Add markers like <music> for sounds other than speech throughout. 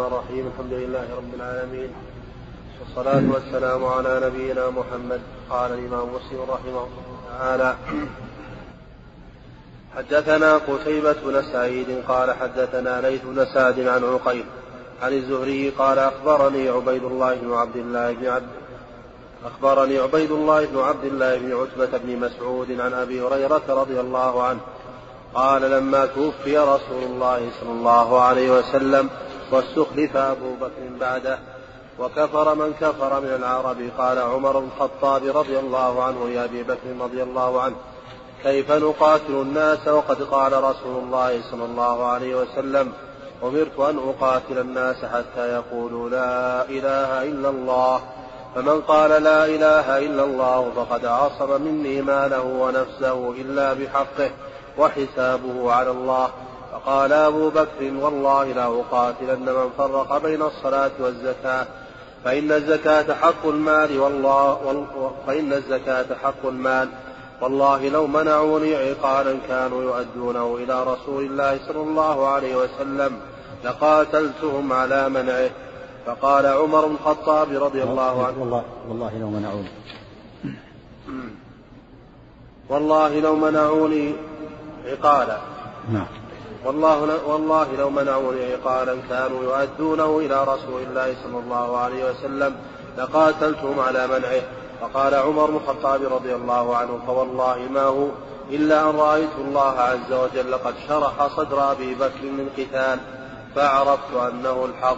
الرحمن الرحيم. الحمد لله رب العالمين. والصلاة والسلام على نبينا محمد. قال الإمام مسلم رحمه الله تعالى حدثنا قتيبة بن سعيد قال حدثنا ليث بن سعد عن عقيل عن الزهري قال أخبرني عبيد الله بن عبد الله بن عبد أخبرني عبيد الله بن عبد الله بن عتبة بن مسعود عن أبي هريرة رضي الله عنه قال لما توفي رسول الله صلى الله عليه وسلم واستخلف أبو بكر بعده. وكفر من كفر من العرب. قال عمر بن الخطاب رضي الله عنه لأبي بكر رضي الله عنه كيف نقاتل الناس وقد قال رسول الله صلى الله عليه وسلم أمرت أن أقاتل الناس حتى يقولوا لا إله إلا الله. فمن قال لا إله إلا الله فقد عصم مني ماله ونفسه إلا بحقه وحسابه على الله. فقال أبو بكر والله لا أقاتلن من فرق بين الصلاة والزكاة فإن الزكاة حق المال والله فإن الزكاة حق المال. والله لو منعوني عقالا كانوا يؤدونه إلى رسول الله صلى الله عليه وسلم لقاتلتهم على منعه. فقال عمر بن الخطاب رضي الله عنه. والله والله لو منعوني. والله لو منعوني عقالا. نعم. والله والله لو منعوني عقالا كانوا يؤدونه إلى رسول الله صلى الله عليه وسلم لقاتلتهم على منعه. فقال عمر بن الخطاب رضي الله عنه فوالله ما هو إلا أن رأيت الله عز وجل قد شرح صدر أبي بكر من قتال فعرفت أنه الحق.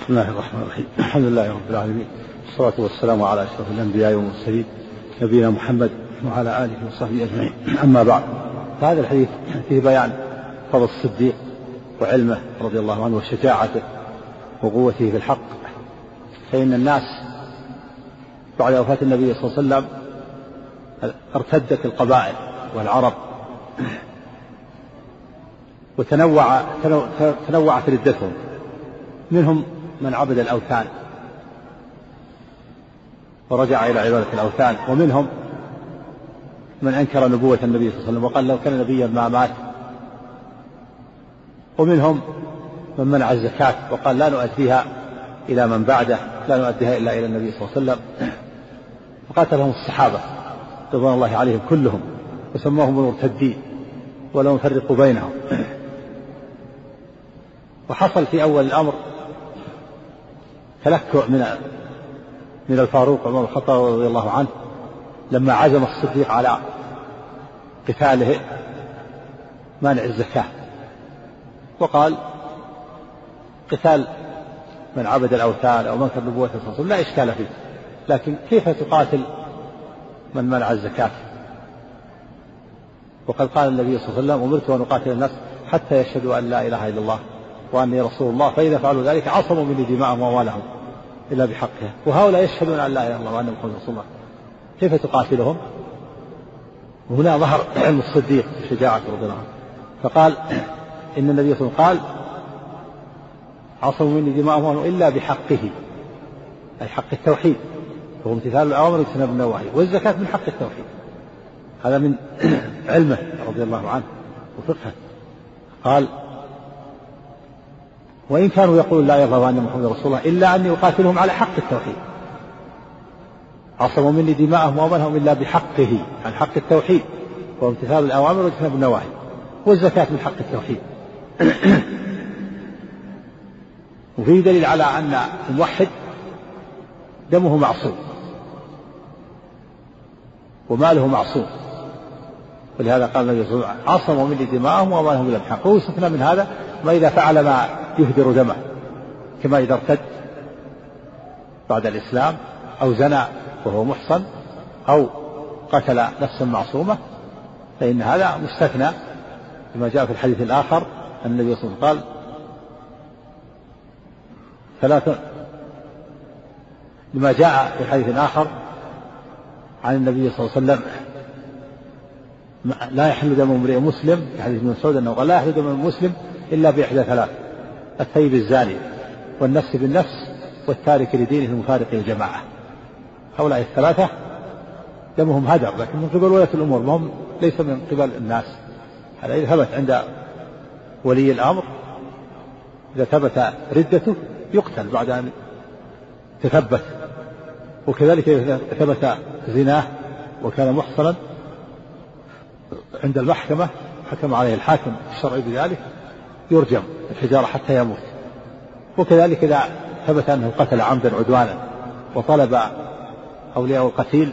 بسم الله الرحمن الرحيم. الحمد لله رب العالمين والصلاة والسلام على أشرف الأنبياء والمرسلين نبينا محمد وعلى آله وصحبه أجمعين. أما بعد فهذا الحديث فيه بيان فضل الصديق وعلمه رضي الله عنه وشجاعته وقوته في الحق فإن الناس بعد وفاة النبي صلى الله عليه وسلم ارتدت القبائل والعرب وتنوع تنوعت ردتهم. منهم من عبد الأوثان ورجع إلى عبادة الأوثان ومنهم من أنكر نبوة النبي صلى الله عليه وسلم وقال لو كان نبيا ما مات ومنهم من منع الزكاة وقال لا نؤديها إلى من بعده لا نؤديها إلا إلى النبي صلى الله عليه وسلم. فقاتلهم الصحابة رضوان الله عليهم كلهم وسموهم المرتدين ولم يفرقوا بينهم. وحصل في أول الأمر تلكؤ من من الفاروق عمر الخطاب رضي الله عنه لما عزم الصديق على قتاله مانع الزكاة. وقال قتال من عبد الأوثان أو من كان نبوة الرسول لا إشكال فيه. لكن كيف تقاتل من منع الزكاة؟ وقد قال النبي صلى الله عليه وسلم أمرت أن أقاتل الناس حتى يشهدوا أن لا إله إلا الله وأني رسول الله فإذا فعلوا ذلك عصموا مني دماءهم وأموالهم إلا بحقها. وهؤلاء يشهدون أن لا إله إلا الله وأن محمد رسول الله. كيف تقاتلهم؟ وهنا ظهر علم <clears throat> الصديق شجاعة رضي الله عنه. فقال إن النبي صلى الله عليه وسلم قال عصموا مني دماءهم إلا بحقه أي حق التوحيد. وهو امتثال الأوامر واجتناب النواهي والزكاة من حق التوحيد. هذا من <clears throat> علمه رضي الله عنه وفقهه. قال وإن كانوا يقولون لا يرضى أن محمد رسول الله إلا أني أقاتلهم على حق التوحيد. عصموا مني دماءهم وأموالهم إلا بحقه عن حق التوحيد. وهو امتثال الأوامر واجتناب النواهي والزكاة من حق التوحيد. <coughs> وفيه دليل على أن الموحد دمه معصوم. وماله معصوم. ولهذا قال النبي صلى الله عليه وسلم عصموا مني دماءهم واموالهم إلى الحق. ويستثنى من هذا ما إذا فعل ما يهدر دمه كما إذا ارتد بعد الإسلام أو زنى وهو محصن أو قتل نفسا معصومة فإن هذا مستثنى كما جاء في الحديث الآخر النبي صلى الله عليه وسلم قال ثلاثة لما جاء في حديث آخر عن النبي صلى الله عليه وسلم لا يحل دم امرئ مسلم في حديث ابن مسعود أنه قال لا يحل دم المسلم إلا بإحدى ثلاث الثيب الزاني والنفس بالنفس والتارك لدينه المفارق للجماعة. هؤلاء الثلاثة دمهم هدر لكن من قبل ولاة الأمور ما هم ليس من قبل الناس. هذا ثبت عند ولي الأمر. إذا ثبت ردته يقتل بعد أن تثبت. وكذلك إذا ثبت زناه وكان محصنا عند المحكمة حكم عليه الحاكم الشرعي بذلك يرجم الحجارة حتى يموت. وكذلك إذا ثبت أنه قتل عمدا عدوانا وطلب أولياء القتيل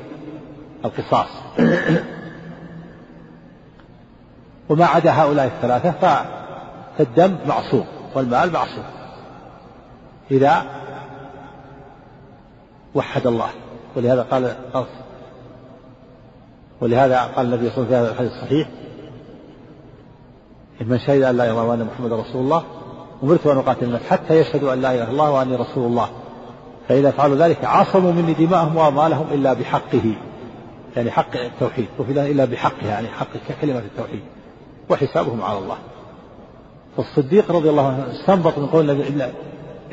القصاص. <coughs> وما عدا هؤلاء الثلاثة فالدم معصوم والمال معصوم. إذا وحد الله. ولهذا قال ولهذا قال النبي صلى الله عليه وسلم في الحديث الصحيح إن من شهد أن لا إله إلا الله وأن محمدا رسول الله أمرت أن أقاتل الناس حتى يشهدوا أن لا إله إلا الله وأني رسول الله. فإذا فعلوا ذلك عصموا مني دماءهم وأموالهم إلا بحقه. يعني حق التوحيد. وفي إلا بحقها يعني حق كلمة التوحيد. وحسابهم على الله. فالصديق رضي الله عنه استنبط من قول النبي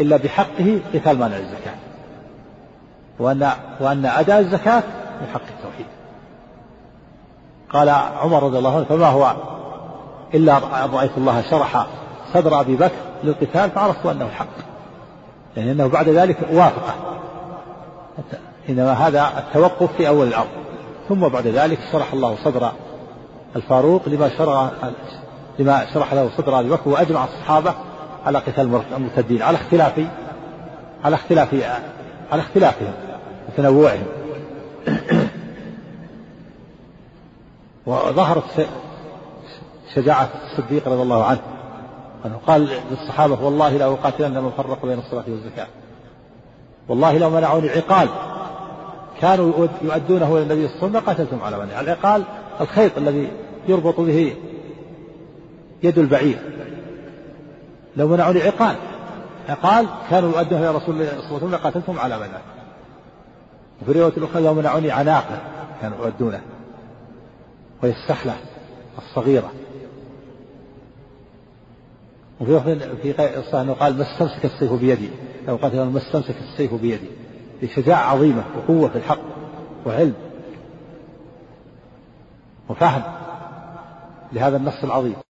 إلا بحقه قتال مانع الزكاة. وأن وأن أداء الزكاة من حق التوحيد. قال عمر رضي الله عنه فما هو إلا رأيت الله شرح صدر أبي بكر للقتال فعرفت أنه الحق يعني أنه بعد ذلك وافقه. إنما هذا التوقف في أول الأمر. ثم بعد ذلك شرح الله صدر الفاروق لما شرع لما شرح له صدر أبي بكر وأجمع الصحابة على قتال المرتدين على اختلاف على اختلاف على اختلافهم وتنوعهم وظهرت شجاعة الصديق رضي الله عنه أنه قال للصحابة والله لا أقاتلن من فرق بين الصلاة والزكاة. والله لو منعوني عقال كانوا يؤدونه إلى النبي صلى الله عليه وسلم لقاتلتم على منع العقال. الخيط الذي يربط به يد البعير. لو منعوني عقال عقال كانوا يؤدونه إلى رسول الله صلى الله عليه وسلم لقاتلتم على منع وفي رواية أخرى لو منعوني عناقة كانوا يؤدونه. وهي السحلة الصغيرة. وفي في أنه قال ما استمسك السيف بيدي. لو قاتل ما استمسك السيف بيدي. بشجاعة عظيمة وقوة في الحق وعلم وفهم لهذا النص العظيم.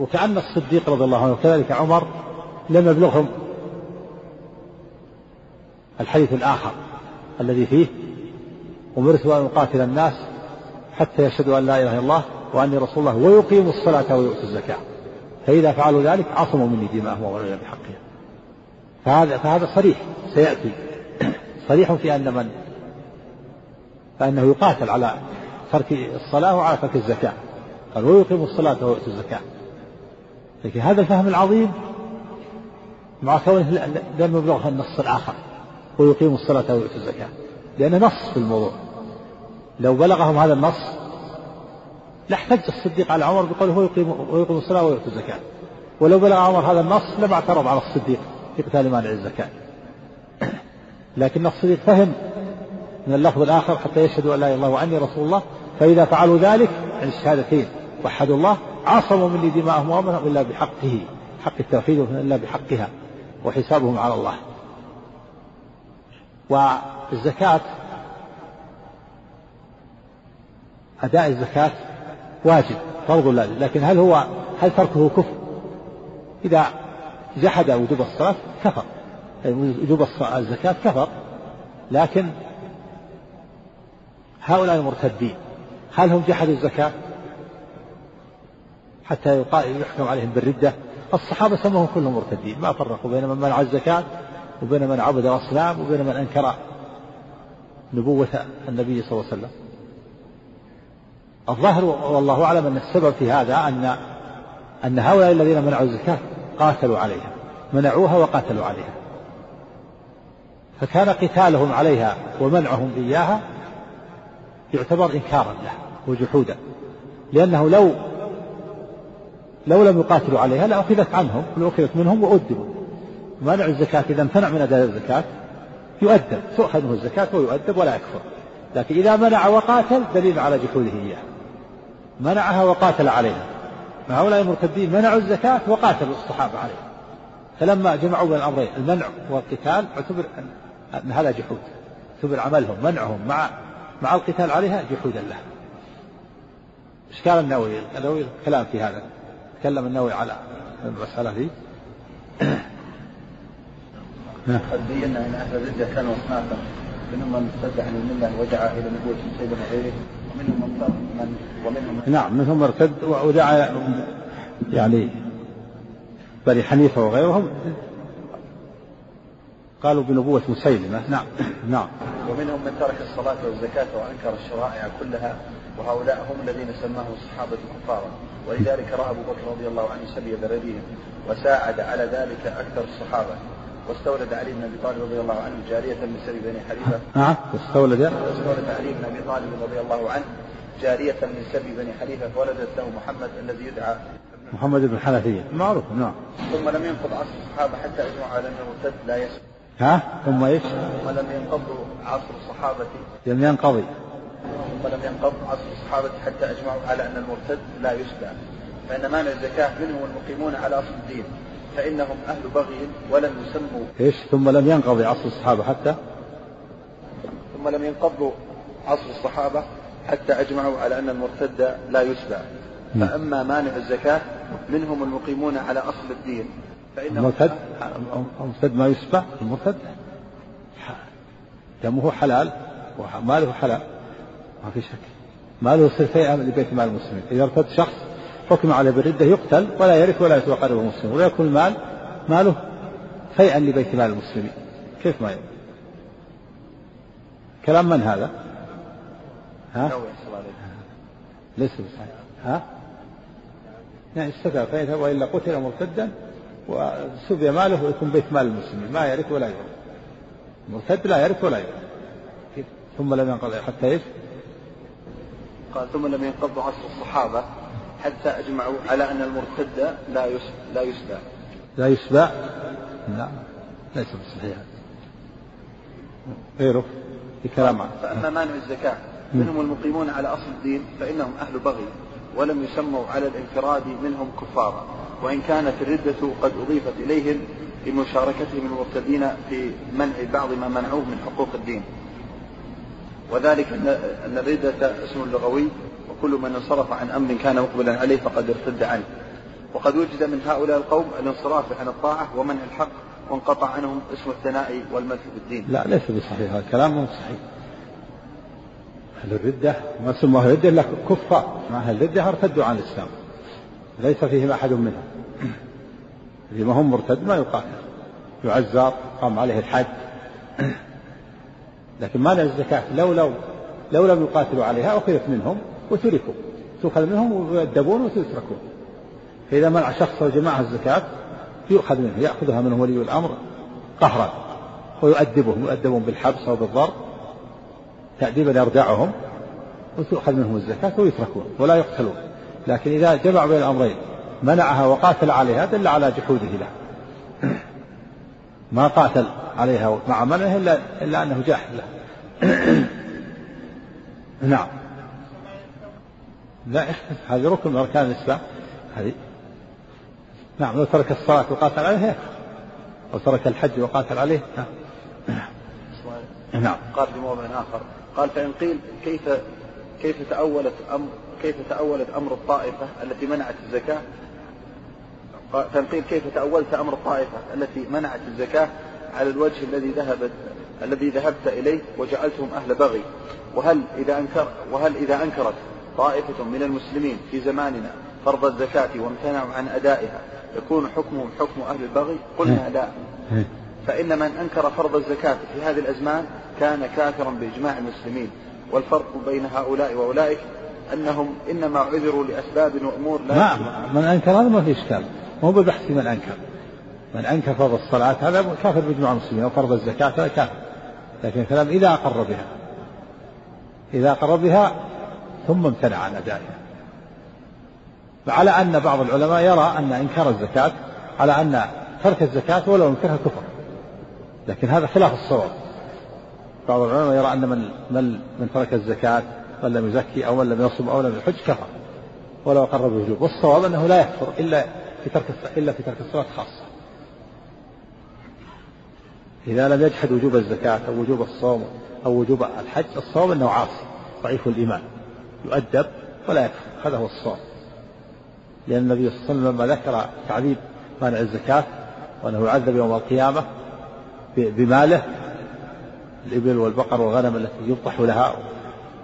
وكأن الصديق رضي الله عنه وكذلك عمر لم يبلغهم الحديث الآخر الذي فيه أمرت أن أقاتل الناس حتى يشهدوا أن لا إله إلا الله وأني رسول الله ويقيموا الصلاة ويؤتوا الزكاة. فإذا فعلوا ذلك عصموا مني دماءهم وأموالهم بحقها فهذا فهذا صريح سيأتي. صريح في أن من؟ فأنه يقاتل على ترك الصلاة وعلى ترك الزكاة. قال ويقيم الصلاة ويؤتي الزكاة. لكن هذا الفهم العظيم مع كونه لم يبلغه النص الآخر ويقيم الصلاة ويؤتي الزكاة. لأنه نص في الموضوع. لو بلغهم هذا النص لاحتج الصديق على عمر بقوله هو يقيم ويقيم الصلاة ويؤتي الزكاة. ولو بلغ عمر هذا النص لما اعترض على الصديق في قتال مانع الزكاة. <clears throat> لكن الصديق فهم من اللفظ الآخر حتى يشهدوا أن لا إله إلا الله وأني رسول الله. فإذا فعلوا ذلك عن الشهادتين وحدوا الله عصموا مني دماءهم وأمرهم إلا بحقه حق التوحيد إلا بحقها وحسابهم على الله والزكاة أداء الزكاة واجب فرض لازم لكن هل هو هل تركه كفر؟ إذا جحد وجوب الصلاة كفر وجوب الزكاة كفر لكن هؤلاء المرتدين هل هم جحدوا الزكاة حتى يحكم عليهم بالردة. الصحابة سموهم كلهم مرتدين. ما فرقوا بين من منع الزكاة وبين من عبد الأصنام وبين من أنكر نبوة النبي صلى الله عليه وسلم. الظاهر والله أعلم أن السبب في هذا أن أن هؤلاء الذين منعوا الزكاة قاتلوا عليها. منعوها وقاتلوا عليها. فكان قتالهم عليها ومنعهم إياها يعتبر إنكارا لها وجحودا. لأنه لو لو لم يقاتلوا عليها لأخذت عنهم لأخذت منهم وأدبوا منع الزكاة إذا امتنع من أداء الزكاة يؤدب تؤخذ منه الزكاة ويؤدب ولا يكفر. لكن إذا منع وقاتل دليل على جحوده إياه. منعها وقاتل عليها. هؤلاء المرتدين منعوا الزكاة وقاتلوا الصحابة عليها. فلما جمعوا بين الأمرين المنع والقتال اعتبر أن هذا جحود. اعتبر عملهم منعهم مع مع القتال عليها جحودا لها. إشكال النووي؟ النووي كلام في هذا. تكلم النووي على المسألة دي. <coughs> قد بينا إن أهل الرده كانوا اصنافا. منهم من ارتد عن الملة ودعا إلى نبوة سيدنا غيره. ومنهم من ومنهم نعم منهم ارتد ودعا يعني بني حنيفة وغيرهم. قالوا بنبوة مسيلمة. نعم نعم. ومنهم من ترك الصلاة والزكاة وأنكر الشرائع كلها. وهؤلاء هم الذين سماهم الصحابة كفارا ولذلك رأى أبو بكر رضي الله عنه سبي بلدهم وساعد على ذلك أكثر الصحابة. واستولد علي بن أبي طالب رضي الله عنه جارية من سبي بني حنيفه نعم واستولد واستولد علي بن أبي طالب رضي الله عنه جارية من سبي بني حنيفة فولدت له محمد الذي يدعى محمد بن حنفية معروف نعم. ثم لم ينقض عصر الصحابة حتى أجمعوا على أنه مرتد لا يسلم ها؟ ثم إيش؟ ثم لم ينقض عصر الصحابة. لم ينقضي. ثم لم ينقض عصر الصحابة حتى أجمعوا على أن المرتد لا يسلم. فإن مانع الزكاة منهم المقيمون على أصل الدين فإنهم أهل بغي ولم يسموا. إيش؟ ثم لم ينقضي عصر الصحابة حتى؟ ثم لم ينقضوا عصر الصحابة حتى أجمعوا على أن المرتد لا يسبع نعم. فأما مانع الزكاة منهم المقيمون على أصل الدين فإنه المرتد؟ المرتد ما يسبع المرتد؟ دمه حلال وماله حلال. ما في شك. ماله يصير شيئا لبيت مال المسلمين إذا ارتد شخص حكم عليه بالردة يقتل ولا يرث ولا يتوقره المسلم ولا يكون المال ماله شيئا لبيت مال المسلمين كيف ما يكون كلام من هذا؟ ها؟ ليس بصحيح. ها؟ يعني استتر فإن وإلا قتل مرتدا وسبي ماله ويكون بيت مال المسلمين ما يرث ولا يرث. مرتد لا يرث ولا يرث. ثم لم ينقض حتى إيش؟ قال ثم لم ينقض عصر الصحابة حتى أجمعوا على أن المرتد لا لا يسبى لا يسبى؟ لا ليس بصحيح. غيره في كلام فأما مانع الزكاة منهم المقيمون على أصل الدين فإنهم أهل بغي ولم يسموا على الانفراد منهم كفارا. وإن كانت الردة قد أضيفت إليهم لمشاركتهم المرتدين في منع بعض ما منعوه من حقوق الدين. وذلك أن الردة اسم لغوي وكل من انصرف عن أمر كان مقبلا عليه فقد ارتد عنه. وقد وجد من هؤلاء القوم الانصراف عن الطاعة ومنع الحق وانقطع عنهم اسم الثناء والمدح بالدين. لا ليس بصحيح. هذا الكلام مو صحيح. أهل الردة ما سموا أهل الردة إلا كفار. ما أهل الردة ارتدوا عن الإسلام. ليس فيهم أحد منهم اللي ما هم مرتد ما يقاتل. يعزر قام عليه الحد. لكن مانع الزكاة لو لو لو لم يقاتلوا عليها أخذت منهم وتركوا. تؤخذ منهم ويؤدبون وتتركون. فإذا منع شخص أو جماعة الزكاة يؤخذ منه يأخذها منه ولي الأمر قهرا ويؤدبهم يؤدبون بالحبس أو بالضرب تأديبا يردعهم وتؤخذ منهم الزكاة ويتركون ولا يقتلون. لكن إذا جمع بين الأمرين منعها وقاتل عليها دل على جحوده له ما قاتل عليها مع منعه إلا, إلا أنه جاحد له. <clears throat> نعم. لا هذه ركن من أركان الإسلام. هذه. نعم لو ترك الصلاة وقاتل عليه أو ترك الحج وقاتل عليه نعم. نعم. قال في موضع آخر قال فإن قيل كيف كيف تأولت أمر كيف تأولت أمر الطائفة التي منعت الزكاة؟ فإن قيل كيف تأولت أمر الطائفة التي منعت الزكاة على الوجه الذي ذهبت الذي ذهبت إليه وجعلتهم أهل بغي. وهل إذا أنكر وهل إذا أنكرت طائفة من المسلمين في زماننا فرض الزكاة وامتنعوا عن أدائها يكون حكمهم حكم أهل البغي؟ قلنا لا. فإن من أنكر فرض الزكاة في هذه الأزمان كان كافرا بإجماع المسلمين. والفرق بين هؤلاء وأولئك أنهم إنما عذروا لأسباب وأمور لا نعم من أنكر هذا ما في إشكال. مو ببحث من أنكر. من أنكر فرض الصلاة هذا كافر بإجماع المسلمين وفرض الزكاة هذا كافر. لكن الكلام إذا أقر بها. إذا أقر بها ثم امتنع عن أدائها. على أن بعض العلماء يرى أن إنكار الزكاة على أن ترك الزكاة ولو انكرها كفر. لكن هذا خلاف الصواب. بعض العلماء يرى أن من من من ترك الزكاة من لم يزكي أو من لم يصم أو لم يحج كفر. ولو أقر بالوجوب. والصواب أنه لا يكفر إلا في ترك إلا في ترك الصلاة خاصة. إذا لم يجحد وجوب الزكاة أو وجوب الصوم أو وجوب الحج الصواب أنه عاصي ضعيف الإيمان. يؤدب ولا يكفر هذا هو الصواب لأن النبي صلى الله عليه وسلم لما ذكر تعذيب مانع الزكاة وأنه يعذب يوم القيامة بماله الإبل والبقر والغنم التي يبطح لها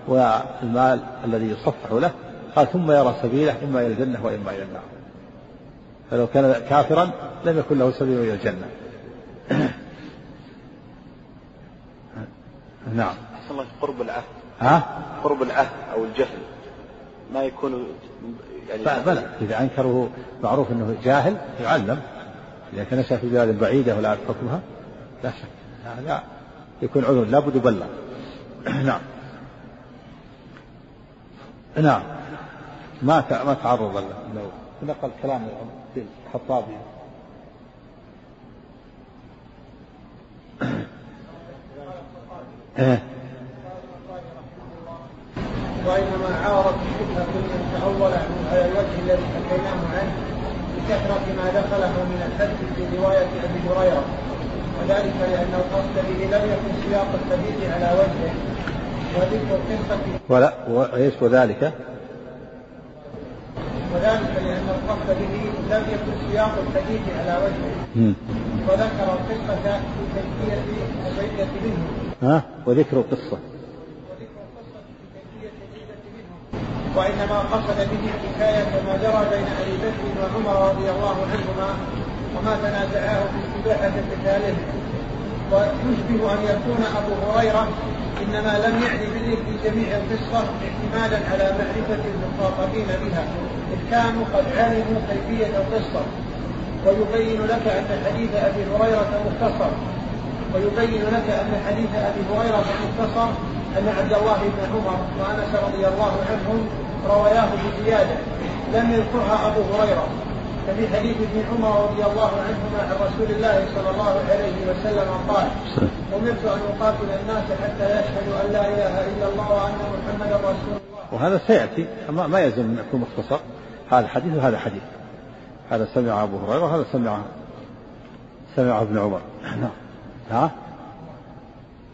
والمال الذي يصفح له قال ثم يرى سبيله إما إلى الجنة وإما إلى النار. فلو كان كافرا لم يكن له سبيل إلى الجنة. <clears throat> نعم. الله قرب العهد. ها؟ قرب العهد أو الجهل. ما يكون يعني بلى. إذا أنكره معروف أنه جاهل يعلم. إذا كان في بلاد بعيدة ولا يعرف حكمها لا شك. لا يكون عذر لابد يبلغ. <clears throat> نعم. نعم. ما ما تعرض له. نقل كلام الخطابي إيه. وإنما عارض الشبهة من تأول على الوجه الذي حكيناه عنه بكثرة ما دخله من الحد في رواية أبي هريرة وذلك لأن القصد به لم يكن سياق الحديث على وجهه وذكر قصة ولا وإيش وذلك؟ وذلك لأن القصد به لم يكن سياق الحديث على وجهه. وذكر القصة في كيفية البيتة منه. ها؟ وذكر القصة. وإنما قصد به حكاية ما جرى بين أبي بكر وعمر رضي الله عنهما وما تنازعاه في استباحة قتاله ويشبه أن يكون أبو هريرة إنما لم يعني في جميع القصة اعتمادا على معرفة المخاطبين بها إذ كانوا قد علموا كيفية القصة. ويبين لك أن حديث أبي هريرة مختصر. ويبين لك أن حديث أبي هريرة مختصر أن عبد الله بن عمر وأنس رضي الله عنهم رواياه بزيادة. لم يذكرها أبو هريرة. ففي حديث ابن عمر رضي الله عنهما عن رسول الله صلى الله عليه وسلم قال أمرت أن أقاتل الناس حتى يشهدوا أن لا إله إلا الله وأن محمدا رسول الله. وهذا سيأتي ما يلزم أن يكون مختصر. هذا حديث وهذا حديث. هذا سمع أبو هريرة وهذا سمع سمع ابن عمر. نعم. ها؟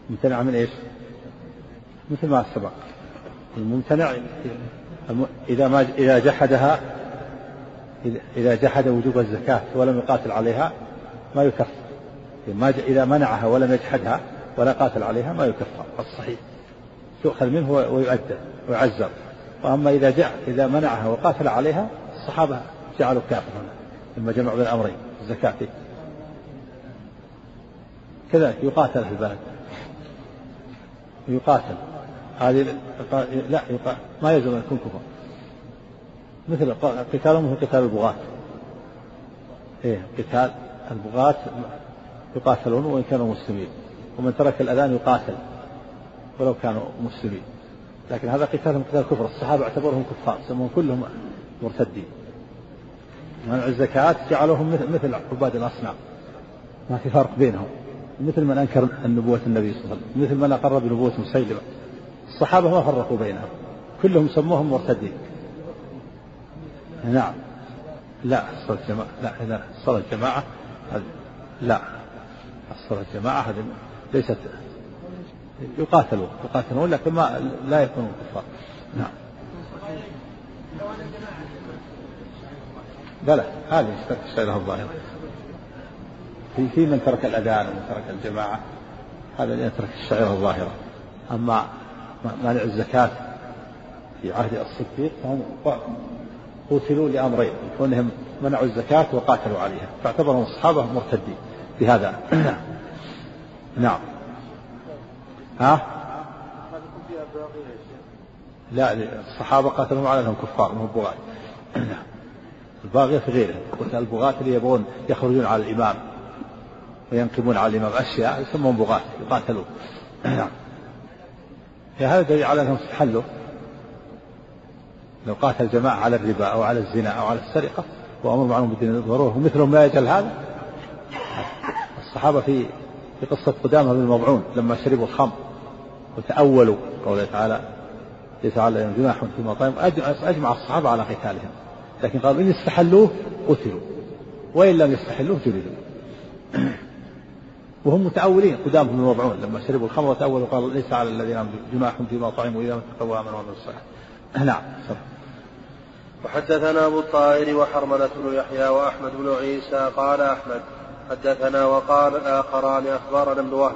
ممتنع من إيش؟ مثل ما سبق. الممتنع إذا ما إذا جحدها إذا جحد وجوب الزكاة ولم يقاتل عليها ما يكفر. إذا منعها ولم يجحدها ولا قاتل عليها ما يكفر. الصحيح. تؤخذ منه ويؤدى ويعزر. وأما إذا جاء إذا منعها وقاتل عليها الصحابة جعلوا كافرا لما جمعوا بين الأمرين الزكاة. كذلك يقاتل في البلد. يقاتل. هذه لا يقاتل ما يلزم أن يكون كفر. مثل قتالهم مثل قتال البغاة. إيه قتال البغاة يقاتلون وإن كانوا مسلمين. ومن ترك الأذان يقاتل ولو كانوا مسلمين. لكن هذا قتالهم قتال كفر. الصحابة اعتبرهم كفار سموهم كلهم مرتدين. منع الزكاة جعلوهم مثل عباد الأصنام. ما في فرق بينهم. مثل من أنكر النبوة النبي صلى الله عليه وسلم. مثل من أقر بنبوة مسيلمة. الصحابة ما فرقوا بينهم. كلهم سموهم مرتدين. نعم. لا الصلاة الجماعة لا إذا الصلاة الجماعة لا. الصلاة الجماعة هذه ليست يقاتلون يقاتلون لكن ما لا يكونون كفار. نعم. بلى هذه الشيء الظاهرة. في في من ترك الأذان ومن ترك الجماعة هذا اللي يترك الشعيرة الظاهرة. أما مانع الزكاة في عهد الصديق فهم قتلوا لأمرين كونهم منعوا الزكاة وقاتلوا عليها. فاعتبرهم الصحابة مرتدين بهذا. <coughs> نعم. ها؟ لا الصحابة قاتلوا على أنهم كفار ما بغاة <coughs> الباغية في غيرهم. البغاة اللي يبغون يخرجون على الإمام وينقمون على الإمام أشياء يسمون بغاة يقاتلون. <coughs> نعم. هذا دليل على أنهم استحلوا. لو قاتل جماعة على الربا أو على الزنا أو على السرقة وأمر معلوم بالدين الضرورة ومثلهم لا يجهل هذا. الصحابة في في قصة قدامة بن مضعون لما شربوا الخمر وتأولوا قوله تعالى ليس على جناح فيما طيب أجمع الصحابة على قتالهم. لكن قالوا إن استحلوه قتلوا. وإن لم يستحلوه جلدوا. <clears throat> وهم متأولين. قدام بن مضعون لما شربوا الخمر وتأولوا قالوا ليس على الذين جناح فيما طعموا إذا اتقوا آمنوا وعملوا الصالحات <clears throat> نعم وحدثنا أبو الطاهر وحرملة بن يحيى وأحمد بن عيسى قال أحمد حدثنا وقال الآخران أخبرنا ابن وهب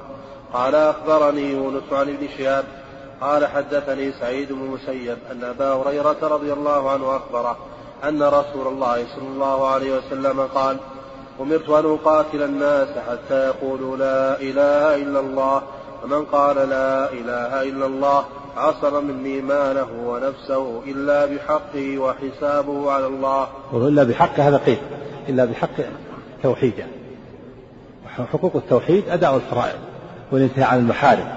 قال أخبرني يونس عن ابن شهاب قال حدثني سعيد بن المسيب أن أبا هريرة رضي الله عنه أخبره أن رسول الله صلى الله عليه وسلم قال أمرت أن أقاتل الناس حتى يقولوا لا إله إلا الله ومن قال لا إله إلا الله عصم مني ماله ونفسه إلا بحقه وحسابه على الله. إلا بحق هذا قيل. إلا بحق توحيد يعني حقوق التوحيد أداء الفرائض والانتهاء عن المحارم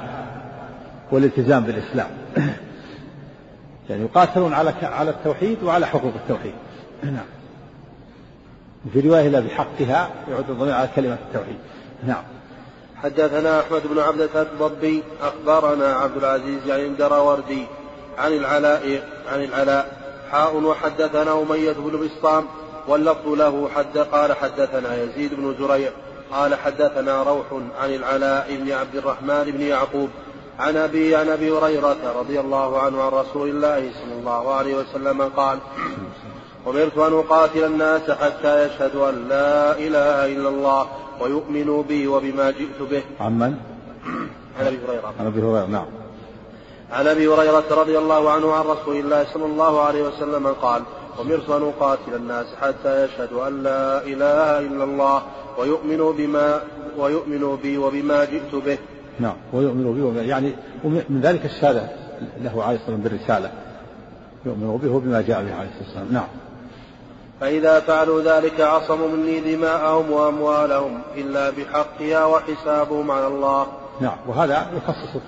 والالتزام بالإسلام. <coughs> يعني يقاتلون على على التوحيد وعلى حقوق التوحيد. <coughs> نعم. في رواية لا بحقها يعود الضمير على كلمة التوحيد. نعم. حدثنا أحمد بن عبدة الضبي أخبرنا عبد العزيز يعني الدراوردي عن العلاء عن العلاء. حاء وحدثنا أمية بن بسطام واللفظ له حد قال حدثنا يزيد بن زريع قال حدثنا روح عن العلاء بن عبد الرحمن بن يعقوب عن أبي عن أبي هريرة رضي الله عنه عن رسول الله صلى الله عليه وسلم قال أمرت أن أقاتل الناس حتى يشهدوا أن لا إله إلا الله ويؤمنوا بي وبما جئت به. عن من؟ عن أبي هريرة. عن أبي هريرة نعم. عن أبي هريرة رضي الله عنه عن رسول الله صلى الله عليه وسلم قال أمرت أن أقاتل الناس حتى يشهدوا أن لا إله إلا الله ويؤمنوا بما ويؤمنوا بي وبما جئت به. نعم ويؤمنوا بي وبما يعني من ذلك الشهادة له عليه الصلاة والسلام بالرسالة. يؤمنوا به وبما جاء به عليه الصلاة والسلام. نعم. فإذا فعلوا ذلك عصموا مني دماءهم وأموالهم إلا بحقها وحسابهم على الله. نعم وهذا يخصص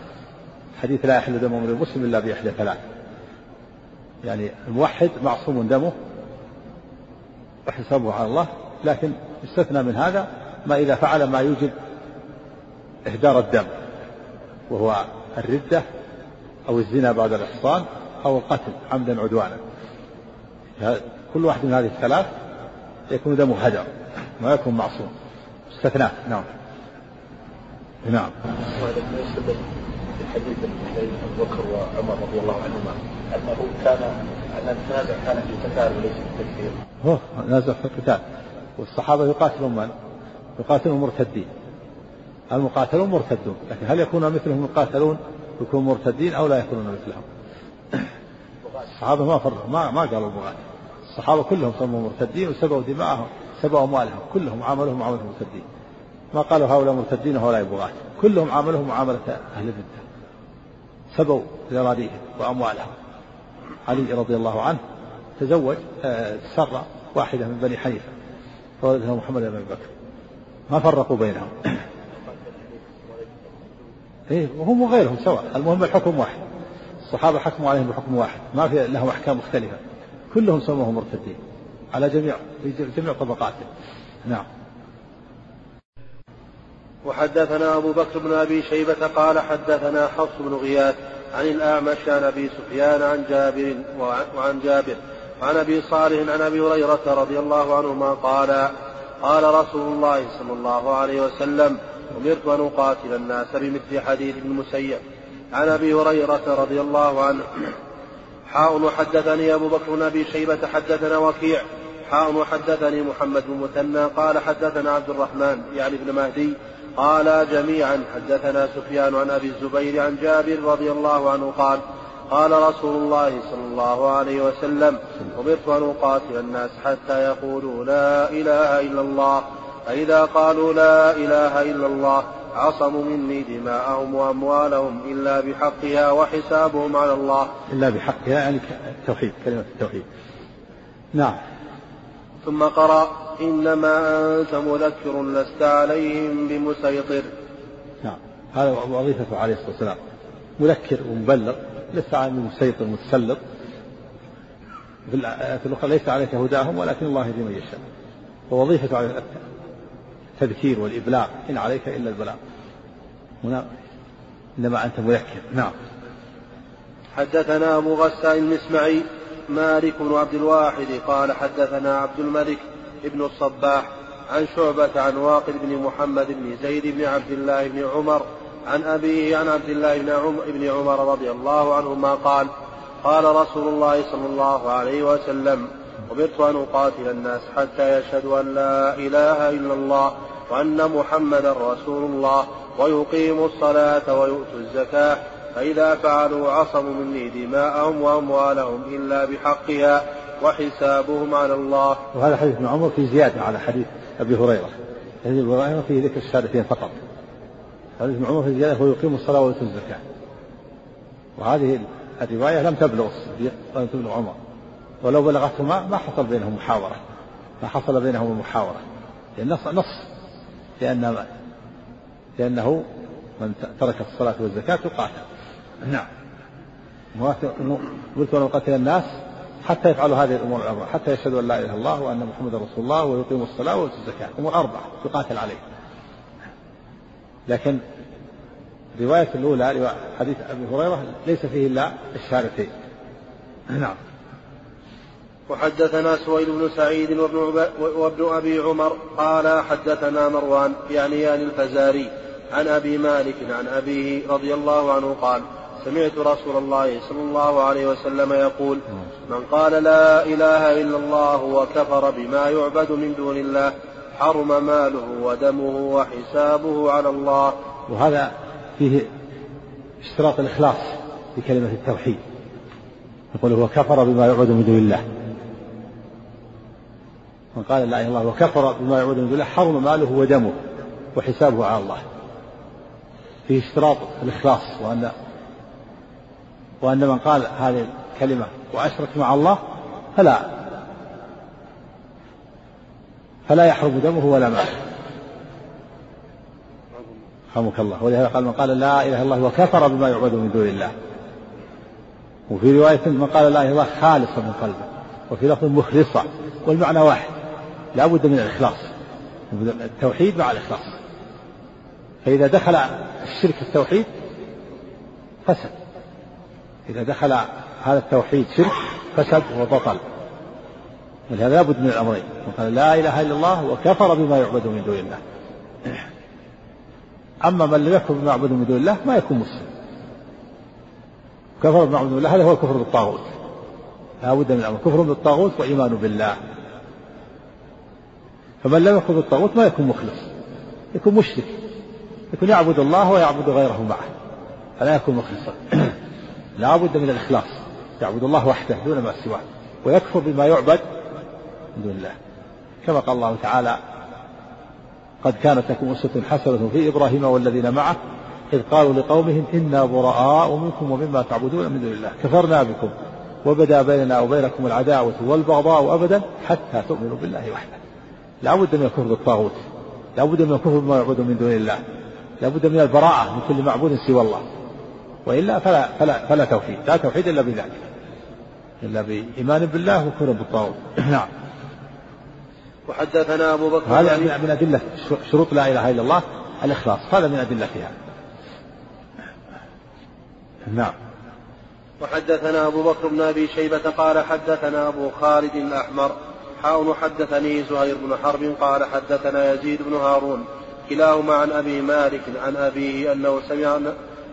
حديث لا يحل دم امرئ مسلم إلا بإحدى ثلاث. يعني الموحد معصوم دمه وحسابه على الله لكن يستثنى من هذا ما إذا فعل ما يوجب إهدار الدم وهو الردة أو الزنا بعد الإحصان أو القتل عمدا عدوانا. كل واحد من هذه الثلاث يكون دمه هدر ما يكون معصوم استثناء نعم نعم حديث ابو بكر وعمر رضي الله عنهما انه كان ان التنازع كان في القتال وليس في التكفير. هو نازع في القتال والصحابة يقاتلون من؟ يقاتلون مرتدين. المقاتلون مرتدون، لكن هل يكون مثلهم يقاتلون يكونوا مرتدين أو لا يكونون مثلهم؟ <coughs> الصحابة ما فرقوا ما ما قالوا بغاة. الصحابة كلهم صاروا مرتدين وسبوا دماءهم سبوا أموالهم كلهم عاملوهم معاملة المرتدين. ما قالوا هؤلاء مرتدين وهؤلاء بغاة كلهم عاملهم معاملة أهل الردة سبوا ذراريهم وأموالهم. علي رضي الله عنه تزوج آه، سر واحدة من بني حنيفة فولدها محمد بن بكر. ما فرقوا بينهم. <coughs> إيه وهم وغيرهم سواء. المهم الحكم واحد. الصحابة حكموا عليهم بحكم واحد. ما في لهم أحكام مختلفة. كلهم سموهم مرتدين. على جميع في جميع طبقاتهم نعم. وحدثنا أبو بكر بن أبي شيبة قال حدثنا حفص بن غياث عن الأعمش عن أبي سفيان عن جابر وعن جابر عن أبي صالح عن أبي هريرة رضي الله عنهما قال قال رسول الله صلى الله عليه وسلم أمرت أن أقاتل الناس بمثل حديث ابن المسيب. عن أبي هريرة رضي الله عنه حاء وحدثني أبو بكر بن أبي شيبة حدثنا وكيع. حاء وحدثني محمد بن مثنى قال حدثنا عبد الرحمن يعني ابن مهدي قال جميعا حدثنا سفيان عن أبي الزبير عن جابر رضي الله عنه قال قال رسول الله صلى الله عليه وسلم أمرت أن أقاتل الناس حتى يقولوا لا إله إلا الله. فإذا قالوا لا إله إلا الله عصموا مني دماءهم وأموالهم إلا بحقها وحسابهم على الله. إلا بحقها يعني التوحيد كلمة التوحيد. نعم. ثم قرأ إنما أنت مذكر لست عليهم بمسيطر. نعم. هذا وظيفته عليه الصلاة والسلام. مذكر ومبلغ لست عليهم بمسيطر متسلط. في الأخرى ليس عليك هداهم ولكن الله يهدي من يشاء. ووظيفته عليه التذكير والإبلاغ إن عليك إلا البلاغ. هنا إنما أنت مذكر. نعم. حدثنا أبو غسان المسمعي مالك بن عبد الواحد قال حدثنا عبد الملك بن الصباح عن شعبة عن واقد بن محمد بن زيد بن عبد الله بن عمر عن أبيه عن عبد الله بن عمر, بن عمر رضي الله عنهما قال قال رسول الله صلى الله عليه وسلم أمرت أن أقاتل الناس حتى يشهدوا أن لا إله إلا الله وأن محمدا رسول الله ويقيموا الصلاة ويؤتوا الزكاة فإذا فعلوا عصموا مني دماءهم وأموالهم إلا بحقها وحسابهم على الله. وهذا حديث ابن عمر في زيادة على حديث أبي هريرة. حديث أبي هريرة فيه ذكر الشهادتين فقط. حديث ابن عمر في زيادة ويقيم الصلاة ويؤتوا الزكاة. وهذه الرواية لم تبلغ الصديق ولم تبلغ عمر. ولو بلغتهما ما حصل بينهم محاورة. ما حصل بينهم المحاورة. لأن نص لأن لأنه من ترك الصلاة والزكاة يقاتل نعم. قلت ولو قتل الناس حتى يفعلوا هذه الأمور الأربعة حتى يشهدوا أن لا إله إلا الله وأن محمدا رسول الله ويقيموا الصلاة ويؤتوا الزكاة امور اربعه يقاتل عليه لكن الروايه الأولى حديث أبي هريرة ليس فيه إلا الشهادتين نعم. وحدثنا سويد بن سعيد وابن, وابن أبي عمر قال حدثنا مروان يعني آل الفزاري عن أبي مالك عن أبيه رضي الله عنه قال سمعت رسول الله صلى الله عليه وسلم يقول من قال لا إله إلا الله وكفر بما يعبد من دون الله حرم ماله ودمه وحسابه على الله. وهذا فيه اشتراط الإخلاص في كلمة التوحيد. يقول هو كفر بما يعبد من دون الله. من قال لا إله إلا الله وكفر بما يعبد من الله حرم ماله ودمه وحسابه على الله. فيه اشتراط الإخلاص وأن وأن من قال هذه الكلمة وأشرك مع الله فلا فلا يحرم دمه ولا ماله. رحمك الله. ولهذا قال من قال لا إله إلا الله وكفر بما يعبد من دون الله. وفي رواية من قال لا إله إلا الله خالصا من قلبه وفي لفظ مخلصا والمعنى واحد. لا بد من الإخلاص التوحيد مع الإخلاص. فإذا دخل الشرك التوحيد فسد. إذا دخل هذا التوحيد شرك فسد وبطل ولهذا لابد من الأمرين. وقال لا إله إلا الله وكفر بما يعبد من دون الله. أما من لم يكفر بما يعبد من دون الله ما يكون مسلم. كفر بما يعبد من الله هذا هو الكفر بالطاغوت. لا بد من الأمر. كفر بالطاغوت وإيمان بالله. فمن لم يكفر بالطاغوت ما يكون مخلص يكون مشرك يكون يعبد الله ويعبد غيره معه فلا يكون مخلصا. <clears throat> لا بد من الإخلاص يعبد الله وحده دون ما سواه ويكفر بما يعبد من دون الله. كما قال الله تعالى قد كانت لكم أسوة حسنة في إبراهيم والذين معه إذ قالوا لقومهم إنا براء منكم ومما تعبدون من دون الله. كفرنا بكم وبدا بيننا وبينكم العداوة والبغضاء أبدا حتى تؤمنوا بالله وحده. لا بد من الكفر بالطاغوت لا بد من الكفر بما يعبد من دون الله لابد من البراءة من كل معبود سوى الله وإلا فلا فلا فلا توحيد لا توحيد إلا بذلك إلا بإيمان بالله وكفر بالطاغوت. <clears throat> نعم. وحدثنا أبو بكر هذا يعني من أدلة شروط لا إله إلا الله الإخلاص هذا من أدلتها نعم. وحدثنا أبو بكر بن أبي شيبة قال حدثنا أبو خالد الأحمر حاون حدثني زهير بن حرب قال حدثنا يزيد بن هارون كلاهما عن أبي مالك عن أبيه أنه سمع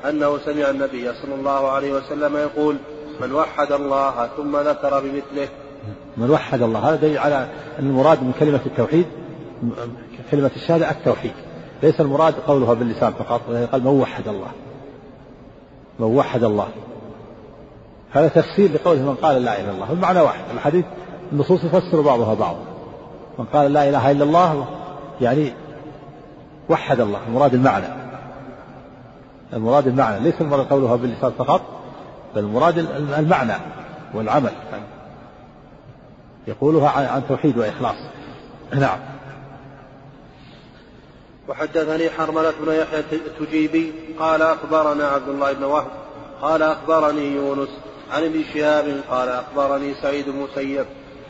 أنه سمع النبي صلى الله عليه وسلم يقول من وحد الله ثم ذكر بمثله. من وحد الله. هذا دليل على أن المراد من كلمة التوحيد كلمة الشهادة التوحيد. ليس المراد قولها باللسان فقط قال من وحد الله. من وحد الله. هذا تفسير لقوله من قال لا إله إلا الله. المعنى واحد. الحديث النصوص تفسر بعضها بعضا من قال لا إله إلا الله يعني وحد الله المراد المعنى. المراد المعنى ليس المراد قولها باللسان فقط بل المراد المعنى والعمل. يقولها عن توحيد وإخلاص. نعم. وحدثني حرملة بن يحيى التجيبي قال أخبرنا عبد الله بن وهب قال أخبرني يونس عن ابن شهاب قال أخبرني سعيد بن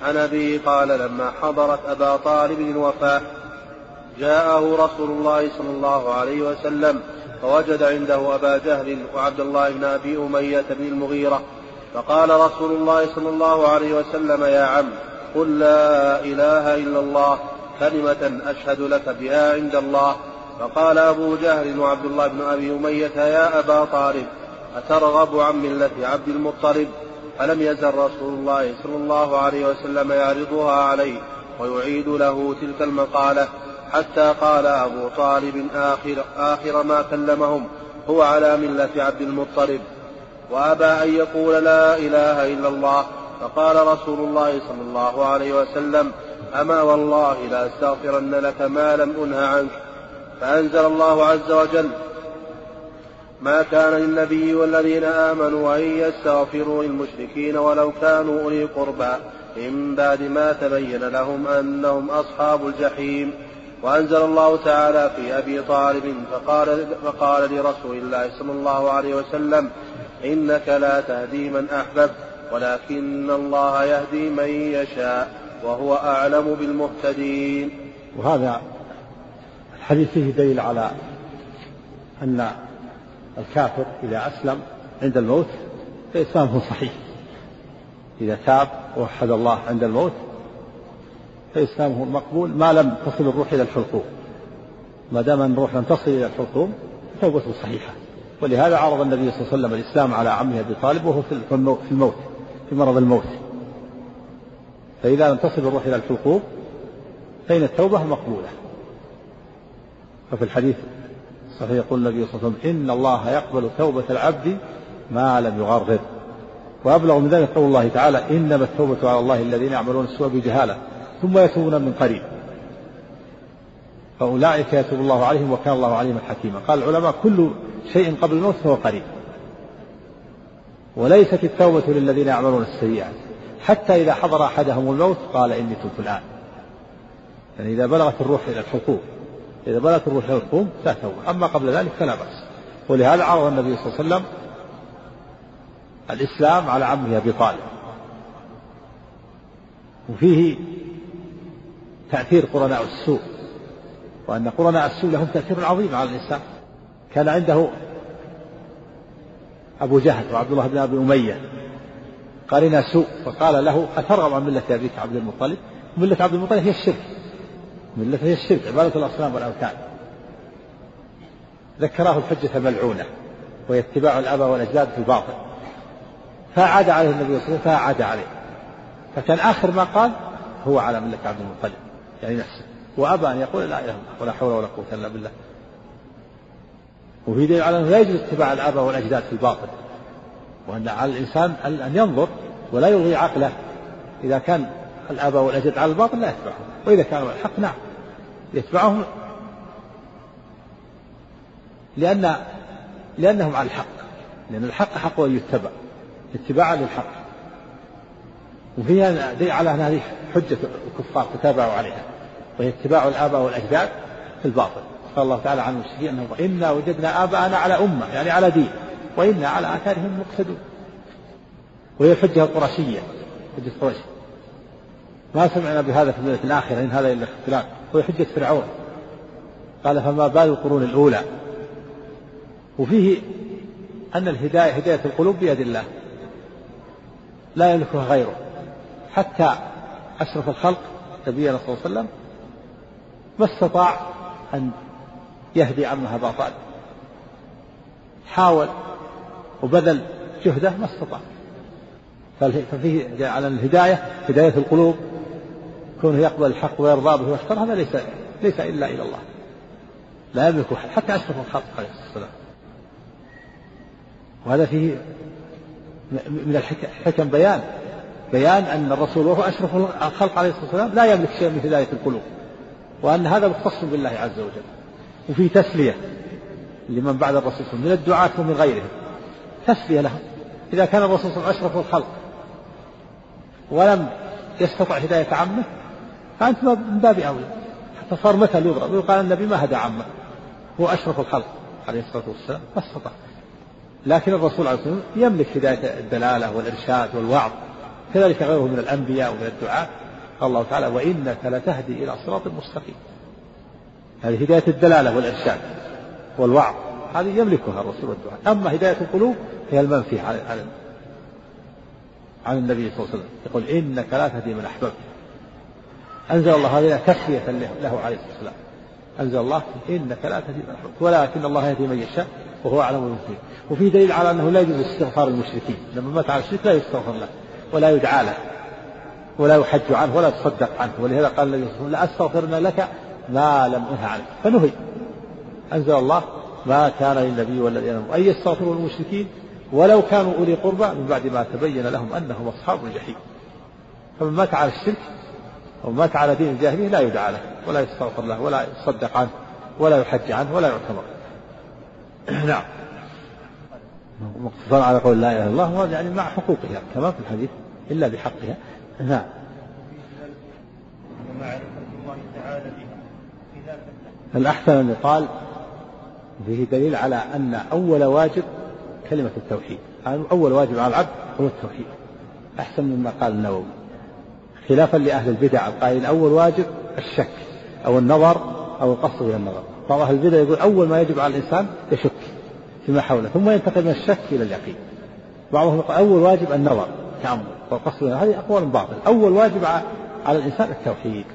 عن أبيه قال لما حضرت أبا طالب الوفاة جاءه رسول الله صلى الله عليه وسلم فوجد عنده أبا جهل وعبد الله بن أبي أمية بن المغيرة فقال رسول الله صلى الله عليه وسلم يا عم قل لا إله إلا الله كلمة أشهد لك بها عند الله. فقال أبو جهل وعبد الله بن أبي أمية يا أبا طالب أترغب عن ملة عبد المطلب؟ فلم يزل رسول الله صلى الله عليه وسلم يعرضها عليه ويعيد له تلك المقالة حتى قال أبو طالب آخر, آخر ما كلمهم هو على ملة عبد المطلب. وأبى أن يقول لا إله إلا الله. فقال رسول الله صلى الله عليه وسلم أما والله لأستغفرن لك ما لم أنه عنك. فأنزل الله عز وجل ما كان للنبي والذين آمنوا أن يستغفروا للمشركين ولو كانوا أولي قربى من بعد ما تبين لهم أنهم أصحاب الجحيم. وأنزل الله تعالى في أبي طالب فقال, فقال لرسول الله صلى الله عليه وسلم إنك لا تهدي من أحببت ولكن الله يهدي من يشاء وهو أعلم بالمهتدين. وهذا الحديث فيه دليل على أن الكافر إذا أسلم عند الموت فإسلامه صحيح. إذا تاب ووحد الله عند الموت فإسلامه مقبول ما لم تصل الروح إلى الحلقوم. ما دام الروح لم تصل إلى الحلقوم توبته صحيحة. ولهذا عرض النبي صلى الله عليه وسلم الإسلام على عمه أبي طالب وهو في الموت في مرض الموت. فإذا لم تصل الروح إلى الحلقوم فإن التوبة مقبولة. ففي الحديث الصحيح يقول النبي صلى الله عليه وسلم إن الله يقبل توبة العبد ما لم يغرر وأبلغ من ذلك قول الله تعالى إنما التوبة على الله الذين يعملون السوء بجهالة ثم يتوبون من قريب. فأولئك يتوب الله عليهم وكان الله عليما حكيما. قال العلماء كل شيء قبل الموت فهو قريب. وليست التوبة للذين يعملون السيئات. حتى إذا حضر أحدهم الموت قال إني تبت الآن. يعني إذا بلغت الروح إلى الحقوق. إذا بلغت الروح لا توبة أما قبل ذلك فلا بأس. ولهذا عرض النبي صلى الله عليه وسلم الإسلام على عمه أبي طالب. وفيه تأثير قرناء السوء وأن قرناء السوء لهم تأثير عظيم على الإنسان كان عنده أبو جهل وعبد الله بن أبي أمية قرنا سوء فقال له أترغب عن ملة أبيك عبد المطلب؟ ملة عبد المطلب هي الشرك. ملة هي الشرك عبادة الأصنام والأوثان. ذكراه الحجة الملعونة وهي اتباع الآباء والأجداد في الباطل. فعاد عليه النبي صلى الله عليه وسلم فعاد عليه. فكان آخر ما قال هو على ملة عبد المطلب يعني نفسه. وأبى أن يقول لا إله إلا ولا حول ولا قوة إلا بالله. وفي دليل على أنه لا يجوز اتباع الآباء والأجداد في الباطل وأن على الإنسان أن ينظر ولا يلغي عقله. إذا كان الآباء والأجداد على الباطل لا يتبعهم. وإذا كانوا على الحق نعم يتبعهم لأن لأنهم على الحق. لأن الحق حق أن يتبع. اتباعا للحق. وفيها على أن هذه حجة الكفار تتابعوا عليها. وهي اتباع الآباء والأجداد في الباطل. قال الله تعالى عن المشركين أنهم إنا وجدنا آباءنا على أمة يعني على دين. وإنا على آثارهم مقتدون. وهي الحجة القرشية حجة قريش. ما سمعنا بهذا في الملة الآخرة إن هذا إلا اختلاف. وهي حجة فرعون. قال فما بال القرون الأولى. وفيه أن الهداية هداية القلوب بيد الله. لا يملكها غيره. حتى أشرف الخلق نبينا صلى الله عليه وسلم ما استطاع أن يهدي عمها أبا طالب حاول وبذل جهده ما استطاع. ففيه على الهداية هداية القلوب كونه يقبل الحق ويرضى به ويختار هذا ليس ليس إلا إلى الله. لا يملك حتى أشرف الخلق عليه الصلاة والسلام. وهذا فيه من الحكم بيان. بيان أن الرسول وهو أشرف الخلق عليه الصلاة والسلام لا يملك شيئا من هداية القلوب. وأن هذا مختص بالله عز وجل. وفي تسلية لمن بعد الرسول من الدعاة ومن غيرهم. تسلية لهم. إذا كان الرسول صلى الله عليه وسلم أشرف الخلق ولم يستطع هداية عمه فأنت من باب أولى. حتى صار مثل يضرب. ويقال النبي ما هدى عمه. هو أشرف الخلق عليه الصلاة والسلام. ما استطاع. لكن الرسول عليه الصلاة والسلام يملك هداية الدلالة والإرشاد والوعظ. كذلك غيره من الأنبياء ومن الدعاة قال الله تعالى وإنك لتهدي إلى صراط مستقيم. هذه هداية الدلالة والإرشاد والوعظ. هذه يملكها الرسول والدعاء. أما هداية القلوب هي المنفي عن عن النبي صلى الله عليه وسلم. يقول إنك لا تهدي من أحببت. أنزل الله هذه تسلية له عليه الصلاة والسلام. أنزل الله إنك لا تهدي من أحببت ولكن الله يهدي من يشاء وهو أعلم بالمهتدين وفي دليل على أنه لا يجوز استغفار المشركين. لما مات على الشرك لا يستغفر له ولا يدعى له ولا يحج عنه ولا يتصدق عنه. ولهذا قال النبي صلى الله عليه وسلم لك ما لم أنه عنه فنهي. أنزل الله ما كان للنبي والذين آمنوا. أن يستغفروا للمشركين ولو كانوا أولي قربى من بعد ما تبين لهم أنهم أصحاب الجحيم. فمن مات على الشرك أو مات على دين الجاهلية لا يدعى له ولا يستغفر له ولا يصدق عنه ولا يحج عنه ولا يعتبر <clears throat> نعم. مقتصر على قول لا إله إلا الله وهذا يعني مع حقوقها كما في الحديث إلا بحقها. نعم. ومعرفة الله تعالى بها الأحسن أن يقال فيه دليل على أن أول واجب كلمة التوحيد؟ أول واجب على العبد هو التوحيد. أحسن مما قال النووي. خلافا لأهل البدع القائلين أول واجب الشك أو النظر أو القصد إلى النظر. بعض أهل البدع يقول أول ما يجب على الإنسان يشك فيما حوله ثم ينتقل من الشك إلى اليقين. بعضهم يقول أول واجب النظر تأمل والقصد هذه أقوال باطل أول واجب على الإنسان التوحيد.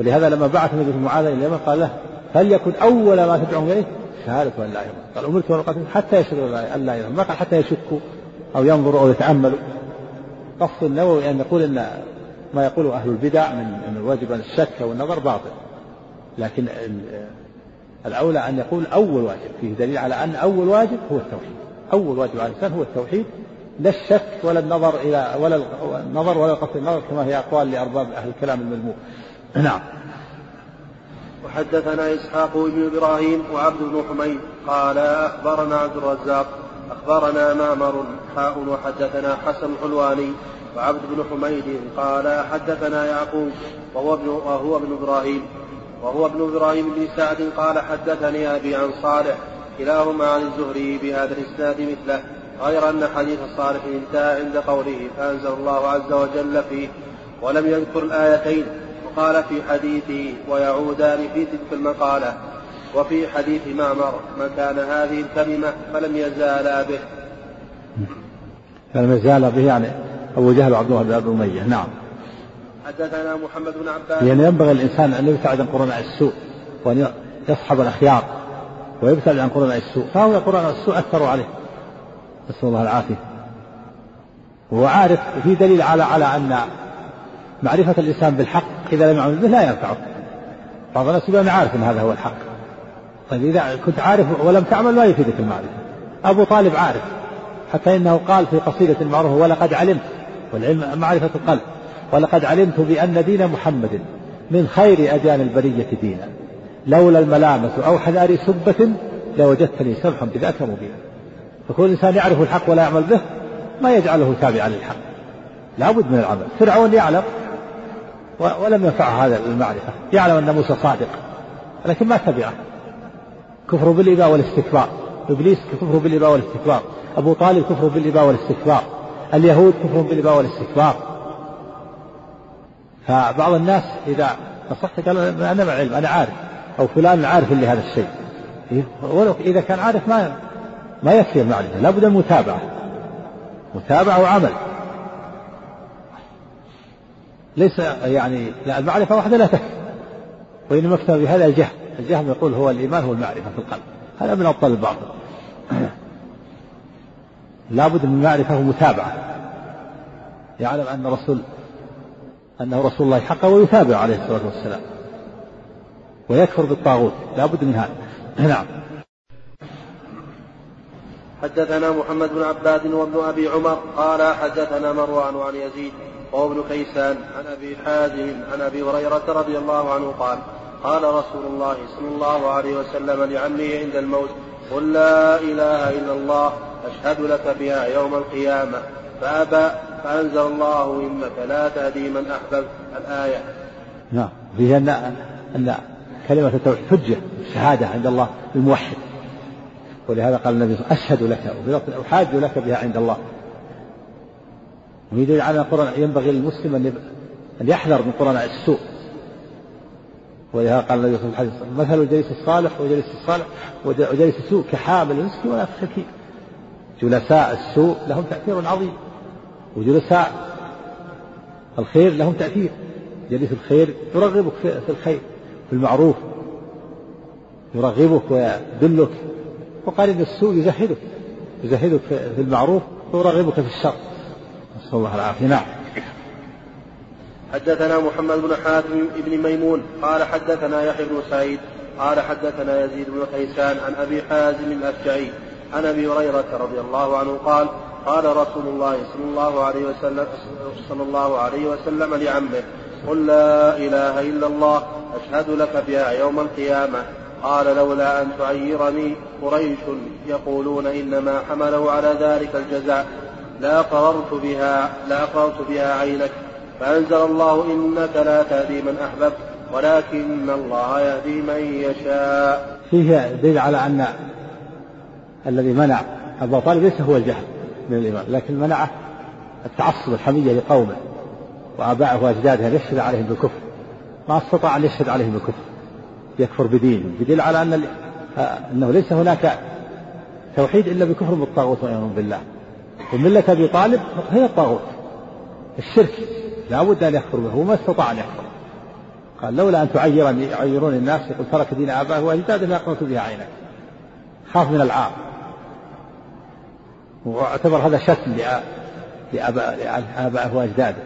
ولهذا لما بعث النبي معاذ إلى اليمن قال له فليكن أول ما تدعوهم إليه؟ شهادة أن لا إله قال أمرت أن أقاتل حتى يشهدوا أن لا إله ما قال حتى يشكوا أو ينظروا أو يتأملوا. قصد النووي أن يقول أن ما يقوله أهل البدع من أن الواجب أن الشك والنظر باطل. لكن الأولى أن يقول أول واجب. فيه دليل على أن أول واجب هو التوحيد. أول واجب على الإنسان هو التوحيد. لا الشك ولا النظر إلى ولا النظر ولا قصد النظر كما هي أقوال لأرباب أهل الكلام المذموم. نعم. وحدثنا إسحاق بن إبراهيم وعبد بن حميد قال أخبرنا عبد الرزاق أخبرنا معمر حاء وحدثنا حسن الحلواني وعبد بن حميد قال حدثنا يعقوب وهو ابن وهو ابن إبراهيم. وهو ابن إبراهيم بن سعد قال حدثني أبي عن صالح كلاهما عن الزهري بهذا الإسناد مثله غير أن حديث صالح انتهى عند قوله فأنزل الله عز وجل فيه ولم يذكر الآيتين وقال في حديثه ويعودان في تلك المقالة وفي حديث معمر مكان هذه الكلمة فلم يزالا به. فلم يزال به يعني. أبو جهل وعبد الله بن أمية. نعم. حدثنا محمد بن عباس. يعني ينبغي الإنسان أن يبتعد عن قرناء السوء وأن يصحب الأخيار ويبتعد عن قرناء السوء. فهو قرناء السوء أثروا عليه. نسأل الله العافية. وهو عارف في دليل على على أن معرفة الإنسان بالحق إذا لم يعمل به لا ينفعه. بعض الناس يقول أنا عارف أن هذا هو الحق. طيب إذا كنت عارف ولم تعمل ما يفيدك المعرفة. أبو طالب عارف. حتى إنه قال في قصيدة معروفة ولقد علمت. والعلم معرفة القلب. ولقد علمت بأن دين محمد من خير أديان البرية دينا. لولا الملامة أو حذار سبة لوجدتني سمحا بذاك مبينا. فكل إنسان يعرف الحق ولا يعمل به ما يجعله تابعا للحق. لابد من العمل. فرعون يعلم ولم ينفعه هذا المعرفة. يعلم أن موسى صادق لكن ما تبعه. كفر بالإباء والاستكبار. إبليس كفر بالإباء والاستكبار. أبو طالب كفر بالإباء والاستكبار. اليهود كفر بالإباء والاستكبار. فبعض الناس إذا نصحت قال أنا مع علم أنا عارف أو فلان عارف لهذا الشيء. ولو إذا كان عارف ما ما يكفي المعرفة لابد من المتابعة متابعة وعمل. ليس يعني لا المعرفة وحدها لا تكفي. وإنما اكتفى بهذا الجهل. الجهل يقول هو الإيمان هو المعرفة في القلب. هذا من أبطال الباطل لابد من معرفة ومتابعة. يعلم أن رسول أنه رسول الله حقا ويتابع عليه الصلاة والسلام. ويكفر بالطاغوت. لابد من هذا. نعم. حدثنا محمد بن عباد وابن أبي عمر قال حدثنا مروان عن يزيد وهو ابن كيسان عن أبي حازم عن أبي هريرة رضي الله عنه قال قال رسول الله صلى الله عليه وسلم لعمه عند الموت قل لا إله إلا الله أشهد لك بها يوم القيامة. فأبى فأنزل الله إنك لا تهدي من أحببت. الآية. نعم. فيه ان أن كلمة التوحيد حجة شهادة عند الله الموحد ولهذا قال النبي صلى الله عليه وسلم أشهد لك أحاج لك بها عند الله. ويدل على القرآن ينبغي للمسلم أن أن يحذر من قرآن السوء. ولهذا قال النبي صلى الله عليه وسلم مثل الجليس الصالح وجليس الصالح وجليس السوء كحامل المسك ولا كثير جلساء السوء لهم تأثير عظيم وجلساء الخير لهم تأثير. جليس الخير يرغبك في الخير في المعروف يرغبك ويدلك وقرين السوء يزهدك يزهدك في المعروف ويرغبك في الشر. نسأل الله العافية. نعم. حدثنا محمد بن حاتم بن ميمون قال حدثنا يحيى بن سعيد قال حدثنا يزيد بن كيسان عن أبي حازم الأشجعي عن أبي هريرة رضي الله عنه قال قال رسول الله صلى الله عليه وسلم صلى الله عليه وسلم لعمه قل لا إله إلا الله أشهد لك بها يوم القيامة. قال لولا أن تعيرني قريش يقولون إنما حمله على ذلك الجزاء لا قررت بها لا قررت بها عينك. فأنزل الله إنك لا تهدي من أحببت ولكن الله يهدي من يشاء. فيه دليل على أن الذي منع أبا طالب ليس هو الجهل من الإيمان لكن منعه التعصب الحمية لقومه وآبائه وأجداده أن يشهد عليهم بالكفر. ما استطاع أن يشهد عليهم بالكفر يكفر بدينه. بدليل على أن أنه ليس هناك توحيد إلا بكفر بالطاغوت والعياذ بالله. وملة أبي طالب هي الطاغوت الشرك. لا بد أن يكفر به وما استطاع أن يكفر. قال لولا أن تعيرني يعيرون الناس يقول ترك دين آبائه وأجداده لاقمت بها عينك خاف من العار. واعتبر هذا شتم لآبائه وأجداده.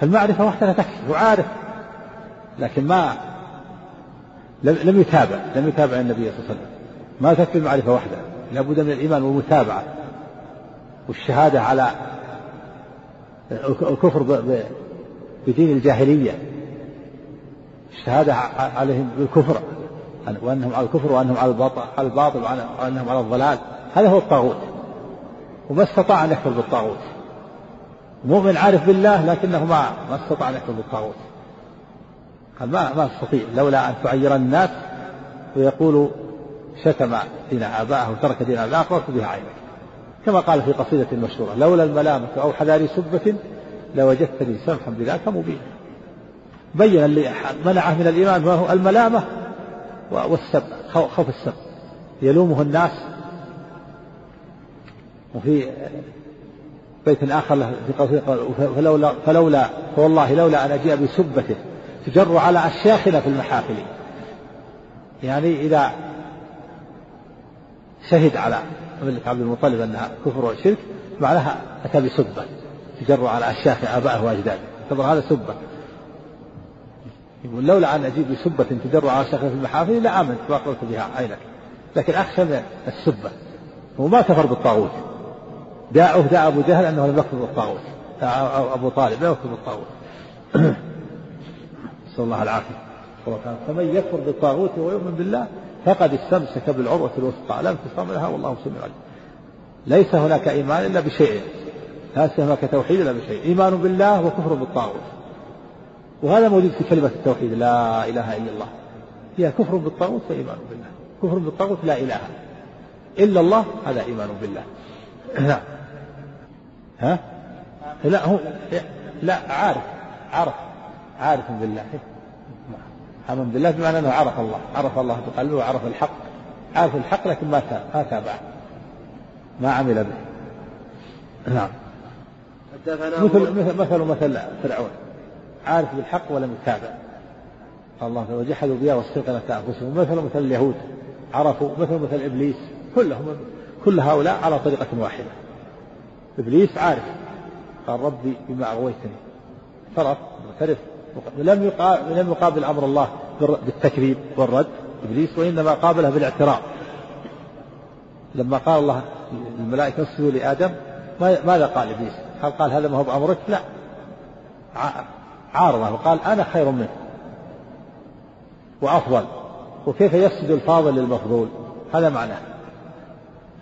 فالمعرفة وحدها تكفي وعارف لكن ما لم يتابع لم يتابع النبي صلى الله عليه وسلم. ما تكفي المعرفة وحدها لابد من الإيمان والمتابعة والشهادة على الكفر بدين الجاهلية. الشهادة عليهم بالكفر وأنهم على الكفر وأنهم على الباطل وأنهم على الضلال. هذا هو الطاغوت. وما استطاع أن يكفر بالطاغوت. مؤمن عارف بالله لكنه ما ما استطاع أن يكفر بالطاغوت. قال ما ما أستطيع. لولا أن تعير الناس ويقول شتم دين آبائه وترك دين آبائه أقررت بها عينك. كما قال في قصيدة مشهورة لولا الملامة أو حذاري سبة لوجدتني سمحا بذاك مبينا. بين اللي منعه من الإيمان وهو الملامة والسب خوف السب. يلومه الناس وفي بيت آخر له في قصيدة فلولا فلولا فوالله لولا أن أجيء بسبته تجر على أشياخنا في المحافل. يعني إذا شهد على ملة عبد المطلب أنها كفر وشرك معناها أتى بسبة. تجر على أشياخ آبائه وأجداده. يعتبر هذا سبة. يقول لولا أن أجيب بسبة تجر على أشياخ في المحافل لآمنت وأقررت بها عينك. لكن أخشى من السبة. هو ما كفر بالطاغوت. داعه داع أبو جهل أنه لم يكفر بالطاغوت أبو طالب لا يكفر بالطاغوت <clears throat> نسأل الله العافية. فمن يكفر بالطاغوت ويؤمن بالله فقد استمسك بالعروة الوثقى. لا انفصام لها والله سميع عليم. ليس هناك إيمان إلا بشيء. ليس هناك توحيد إلا بشيء. إيمان بالله وكفر بالطاغوت. وهذا موجود في كلمة التوحيد لا إله إلا الله. هي كفر بالطاغوت وإيمان بالله. كفر بالطاغوت لا إله إلا الله هذا إيمان بالله. <clears throat> نعم. ها؟ لا هو لا عارف عرف عارف بالله. آمن بالله بمعنى أنه عرف الله عرف الله بقلبه وعرف الحق عرف الحق لكن ما ما تابعه ما عمل به. نعم. مثل مثل مثل فرعون. عارف بالحق ولم يتابع الله وجحدوا بها واستيقنت أنفسهم. مثل مثل اليهود عرفوا مثل مثل إبليس. كلهم كل هؤلاء على طريقة واحدة. إبليس عارف. قال ربي بما أغويتني. اعترف معترف. لم يقابل لم يقابل أمر الله بالتكذيب والرد. إبليس وإنما قابله بالاعتراض لما قال الله الملائكه اسجدوا لآدم ماذا قال إبليس؟ هل قال هذا ما هو بأمرك؟ لا. عارضه. وقال أنا خير منه. وأفضل. وكيف يسجد الفاضل للمفضول؟ هذا معناه.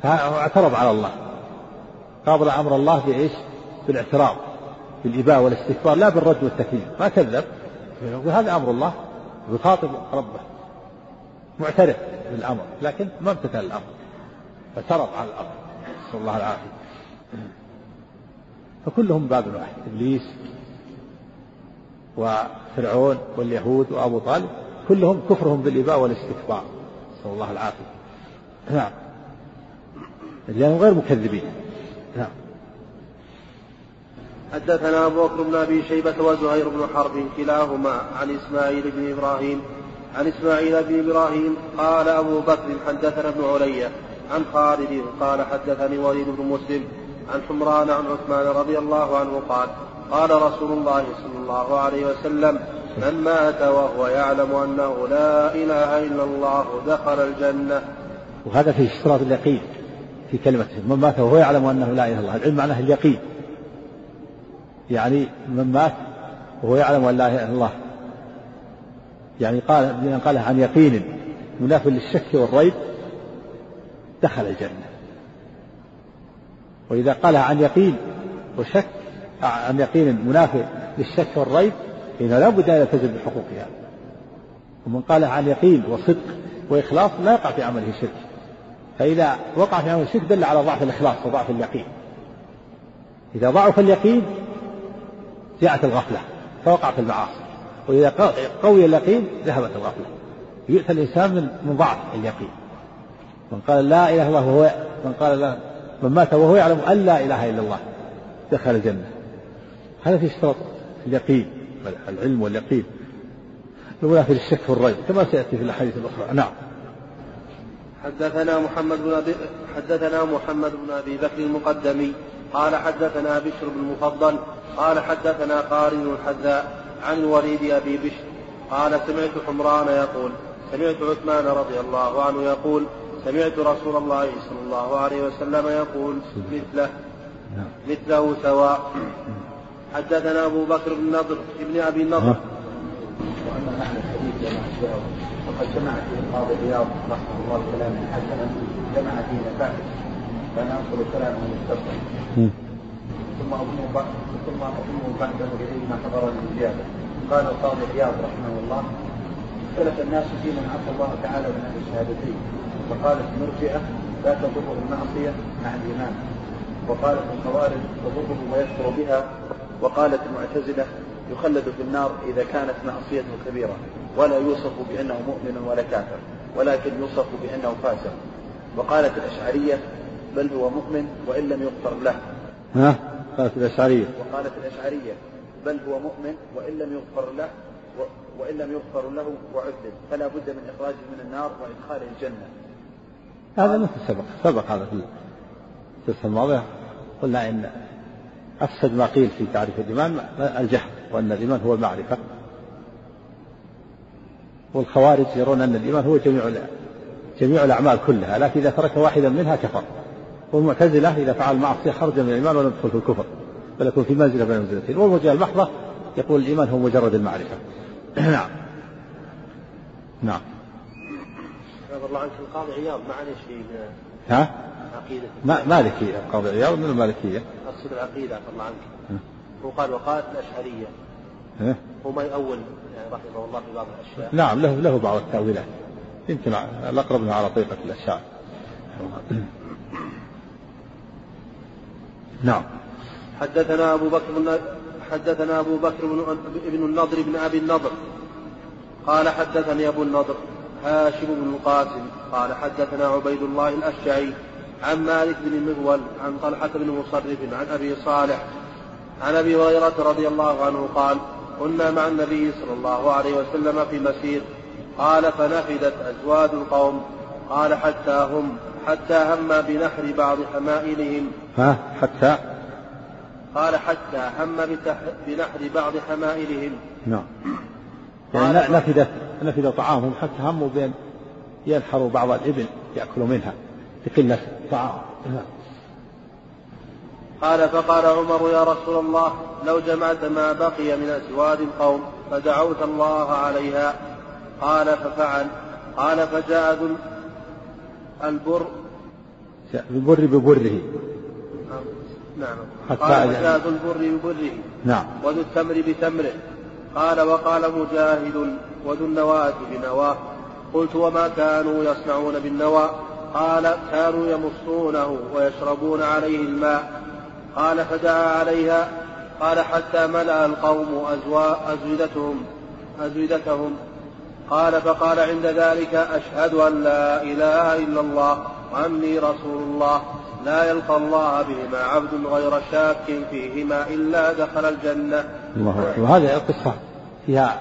اعترض على الله. قابل أمر الله بايش؟ بالاعتراض بالإباء والاستكبار لا بالرد والتكذيب ما كذب. وهذا أمر الله يخاطب ربه. معترف بالأمر لكن ما امتثل الأمر. فترض على الأمر. نسأل الله العافية. فكلهم باب واحد إبليس وفرعون واليهود وأبو طالب كلهم كفرهم بالإباء والاستكبار نسأل الله العافية. نعم. لأنهم غير مكذبين. حدثنا أبو بكر بن أبي شيبة وزهير بن حرب كلاهما عن إسماعيل بن إبراهيم عن إسماعيل بن إبراهيم قال أبو بكر حدثنا ابن علي عن خالد قال حدثني وليد بن مسلم عن حمران عن عثمان رضي الله عنه قال قال رسول الله صلى الله عليه وسلم من مات وهو يعلم أنه لا إله إلا الله دخل الجنة. وهذا في اشتراط اليقين في كلمة من مات وهو يعلم أنه لا إله إلا الله العلم معناه اليقين. يعني من مات وهو يعلم أن لا إله إلا الله. يعني قال من قالها عن يقين مناف للشك والريب دخل الجنة. وإذا قالها عن يقين وشك عن يقين منافي للشك والريب فإنه لا بد أن يلتزم بحقوقها. ومن قالها عن يقين وصدق وإخلاص لا يقع في عمله شرك. فإذا وقع في عمله شرك دل على ضعف الإخلاص وضعف اليقين. إذا ضعف اليقين جاءت الغفلة فوقع في المعاصي. وإذا قوي اليقين ذهبت الغفلة. يؤتى الإنسان من من ضعف اليقين. من قال لا إله إلا الله وهو من قال لا من مات وهو يعلم أن لا إله إلا الله دخل الجنة. هذا في اشتراط اليقين العلم واليقين. المنافي للشك والريب كما سيأتي في الأحاديث الأخرى. نعم. حدثنا محمد بن أبي حدثنا محمد بن أبي بكر المقدمي قال حدثنا بشر بن المفضل قال حدثنا قارن الحذاء عن الوليد أبي بشر قال سمعت حمران يقول سمعت عثمان رضي الله عنه يقول سمعت رسول الله صلى الله عليه وسلم يقول مثله مثله سواء. حدثنا أبو بكر بن نضر ابن أبي النضر وأما معنى الحديث جمع وقد جمع فيه القاضي عياض رحمه الله كلاما حسنا جمع فيه نفائس فأنا أنقل كلامه مستقبلا ثم أظن ثم أظن بعده إليه ما حضرني زيادة قال القاضي عياض رحمه الله اختلف الناس في من عصى الله تعالى من أهل الشهادتين فقالت المرجئة لا تضره المعصية مع الإيمان وقالت الخوارج تضره ويكفر بها وقالت المعتزلة يخلد في النار إذا كانت معصيته كبيرة ولا يوصف بأنه مؤمن ولا كافر ولكن يوصف بأنه فاسق وقالت الأشعرية بل هو مؤمن وإن لم يغفر له. ها؟ قالت الأشعرية. وقالت الأشعرية بل هو مؤمن وإن لم يغفر له وإن لم يغفر له وعذب. فلا بد من إخراجه من النار وإدخاله الجنة. هذا مثل سبق. سبق هذا في الدرس الماضي قلنا إن أفسد ما قيل في تعريف الإيمان الجهل وأن الإيمان هو المعرفة. والخوارج يرون أن الإيمان هو جميع جميع الأعمال كلها لكن إذا ترك واحدا منها كفر. والمعتزلة إذا فعل معصية خرج من الإيمان ولم يدخل في الكفر بل يكون في منزلة بين المنزلتين والمرجئة المحضة يقول الإيمان هو مجرد المعرفة. <clears throat> نعم. نعم. الله عنك القاضي عياض ما عليه شيء ها؟ عقيدة ما مالكي القاضي عياض من المالكية. أقصد العقيدة عفى الله عنك. هو قال وقالت الأشعرية؟ هو ما يؤول يعني رحمه الله في بعض الأشياء. نعم له له بعض التأويلات. يمكن الأقرب على طريقة الأشعار. نعم. حدثنا أبو بكر بن حدثنا أبو بكر بن ابن النضر بن أبي النضر. قال حدثني أبو النضر هاشم بن القاسم. قال حدثنا عبيد الله الأشجعي عن مالك بن مغول عن طلحة بن مصرف عن أبي صالح عن أبي هريرة رضي الله عنه قال كنا مع النبي صلى الله عليه وسلم في مسير قال فنفدت أزواد القوم. قال حتى هم. حتى هم بنحر بعض حمائلهم. ها؟ حتى؟ قال حتى هم بنحر بعض حمائلهم. نعم. يعني نفدت نفد طعامهم حتى هموا بأن ينحروا بعض الإبل يأكلوا منها لقلة طعام. نعم قال فقال عمر يا رسول الله لو جمعت ما بقي من أزواج القوم فدعوت الله عليها. قال ففعل. قال فجاء ذو البر. البر ببره. نعم. حتى قال فجاء ذو البر ببره. نعم. وذو التمر بتمره. قال وقال مجاهد وذو النواة بنواه قلت وما كانوا يصنعون بالنوى. قال كانوا يمصونه ويشربون عليه الماء. قال فدعا عليها. قال حتى ملأ القوم أزودتهم أزودتهم قال فقال عند ذلك أشهد أن لا إله إلا الله وأني رسول الله. لا يلقى الله بهما عبد غير شاك فيهما إلا دخل الجنة. الله أكبر. وهذه القصة فيها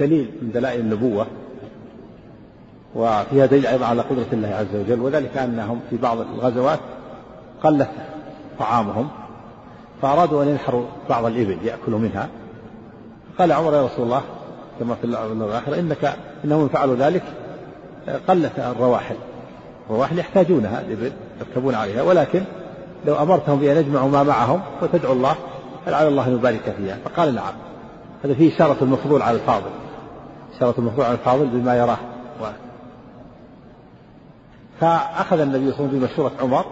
دليل من دلائل النبوة وفيها دليل أيضا على قدرة الله عز وجل وذلك أنهم في بعض الغزوات قلت طعامهم. فأرادوا أن ينحروا بعض الإبل يأكلوا منها. قال عمر يا رسول الله كما في الآخرة إنك إنهم فعلوا ذلك قلت الرواحل. الرواحل يحتاجونها الإبل يركبون عليها. ولكن لو أمرتهم بأن يجمعوا ما معهم وتدعو الله فلعل الله أن يبارك فيها. فقال نعم. هذا فيه إشارة المفضول على الفاضل. إشارة المفضول على الفاضل بما يراه. فأخذ النبي صلى الله عليه وسلم بمشورة عمر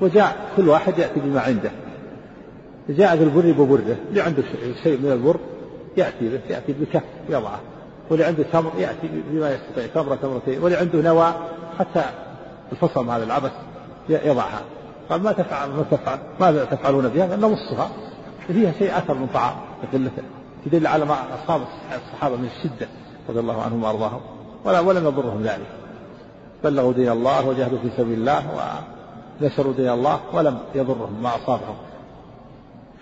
وجاء كل واحد يأتي بما عنده. جاء ذو البر ببره اللي عنده شيء من البر يأتي به يأتي بكف يضعه. واللي عنده تمر يأتي بما يستطيع تمرة تمرتين. واللي عنده نوى حتى الفصل هذا العبث يضعها. قال ما تفعل ما تفعل ماذا تفعلون بها؟ قال نصها فيها شيء أثر من طعام بقلته يدل على ما اصاب الصحابة من الشدة رضي الله عنهم وأرضاهم. ولا ولم يضرهم ذلك. بلغوا دين الله وجاهدوا في سبيل الله ونشروا دين الله ولم يضرهم ما أصابهم.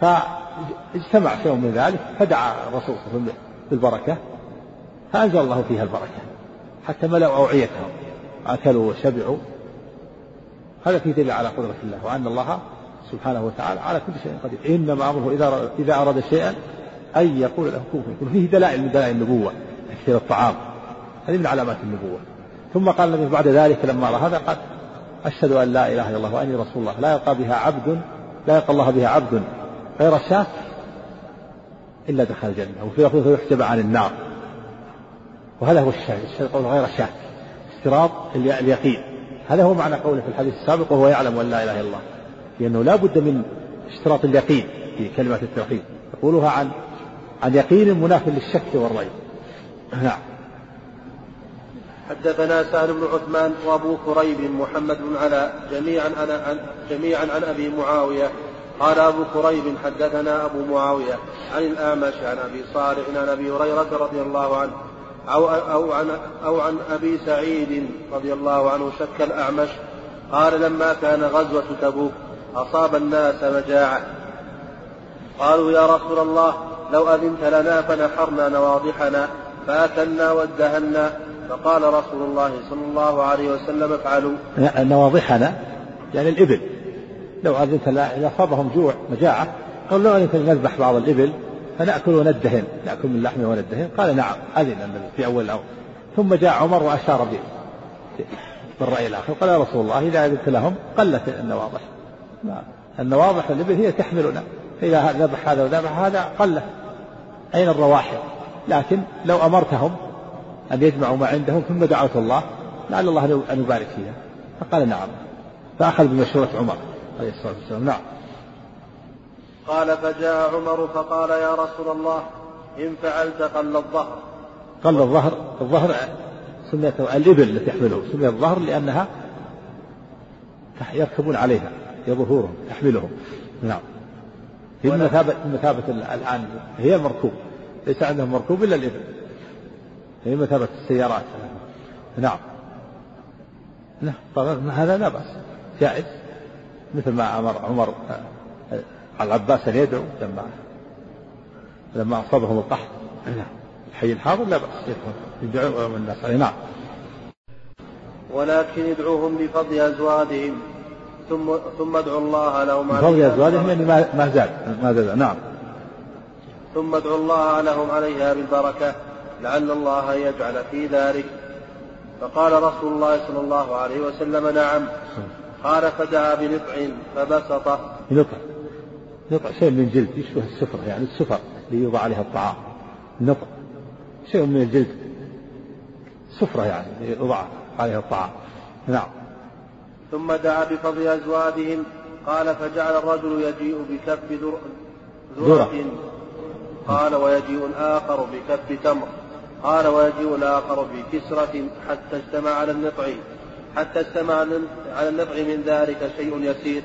فاجتمع شيء من ذلك فدعا الرسول صلى الله عليه وسلم بالبركة فأنزل الله فيها البركة حتى ملأوا أوعيتهم أكلوا وشبعوا. هذا فيه دليل على قدرة الله وأن الله سبحانه وتعالى على كل شيء قدير. إنما أمره إذا إذا أراد شيئا أن يقول له كن فيكون. فيه دلائل من دلائل النبوة تكثير الطعام. هذه من علامات النبوة. ثم قال النبي بعد ذلك لما رأى هذا قال أشهد أن لا إله إلا الله وأني رسول الله. لا يلقى بها عبد لا يلقى الله بها عبد غير شاك إلا دخل الجنة وفي لفظ يحجب عن النار. وهذا هو الشاهد الشاهد قول غير شاك استراط اليقين. هذا هو معنى قوله في الحديث السابق وهو يعلم أن لا إله إلا الله لأنه لا بد من اشتراط اليقين في كلمة التوحيد. يقولها عن عن يقين مناف للشك والريب. نعم. حدثنا سهل بن عثمان وأبو كريب محمد بن علاء جميعا عن جميعا عن أبي معاوية قال أبو كريب حدثنا أبو معاوية عن الأعمش عن أبي صالح عن أبي هريرة رضي الله عنه أو, أو, عن, أو عن أبي سعيد رضي الله عنه شك الأعمش قال لما كان غزوة تبوك أصاب الناس مجاعة. قالوا يا رسول الله لو أذنت لنا فنحرنا نواضحنا فأكلنا وادهنا. فقال رسول الله صلى الله عليه وسلم افعلوا. نواضحنا؟ يعني الإبل. لو أذنت إذا أصابهم جوع مجاعة قالوا لو أذنت نذبح بعض الإبل فنأكل وندهن نأكل من لحمه وندهن قال نعم أذن النبي في أول الأمر. ثم جاء عمر وأشار بالرأي الآخر قال يا رسول الله إذا أذنت لهم قلت النواضح النواضح الإبل هي تحملنا إذا ذبح هذا وذبح هذا قلت. أين الرواحل؟ لكن لو أمرتهم أن يجمعوا ما عندهم ثم دعوت الله لعل الله أن يبارك فيها. فقال نعم فأخذ بمشورة عمر. عليه الصلاة والسلام. نعم. قال فجاء عمر فقال يا رسول الله إن فعلت قل الظهر. قل الظهر؟ الظهر سميت الإبل التي تحمله سميت الظهر لأنها يركبون عليها هي ظهورهم تحملهم نعم هي مثابة مثابة الآن هي المركوب. ليس عندهم مركوب إلا الإبل. هي مثابة السيارات. نعم. نعم. طبعا هذا لا بأس. جائز. مثل ما أمر عمر العباس أن يدعو لما لما أصابهم القحط. نعم. الحي الحاضر لا بأس يدعو الناس. نعم. ولكن ادعوهم بفضل أزواجهم ثم ثم ادعوا الله لهم بفضل أزواجهم يعني ما ما زاد ما زاد. نعم. ثم ادعوا الله لهم عليها بالبركة لعل الله يجعل في ذلك. فقال رسول الله صلى الله عليه وسلم نعم. قال فدعا بنطع فبسطه بنطع نطع شيء من جلد يشبه السفرة يعني السفر اللي يوضع عليها الطعام. نطع. شيء من الجلد. سفرة يعني يوضع عليها الطعام. نعم. ثم دعا بفضل أزواجهم قال فجعل الرجل يجيء بكف ذرة. قال ويجيء الآخر بكف تمر. قال ويجيء الآخر بكسرة حتى اجتمع على النطع. حتى اجتمع على النطع من ذلك شيء يسير.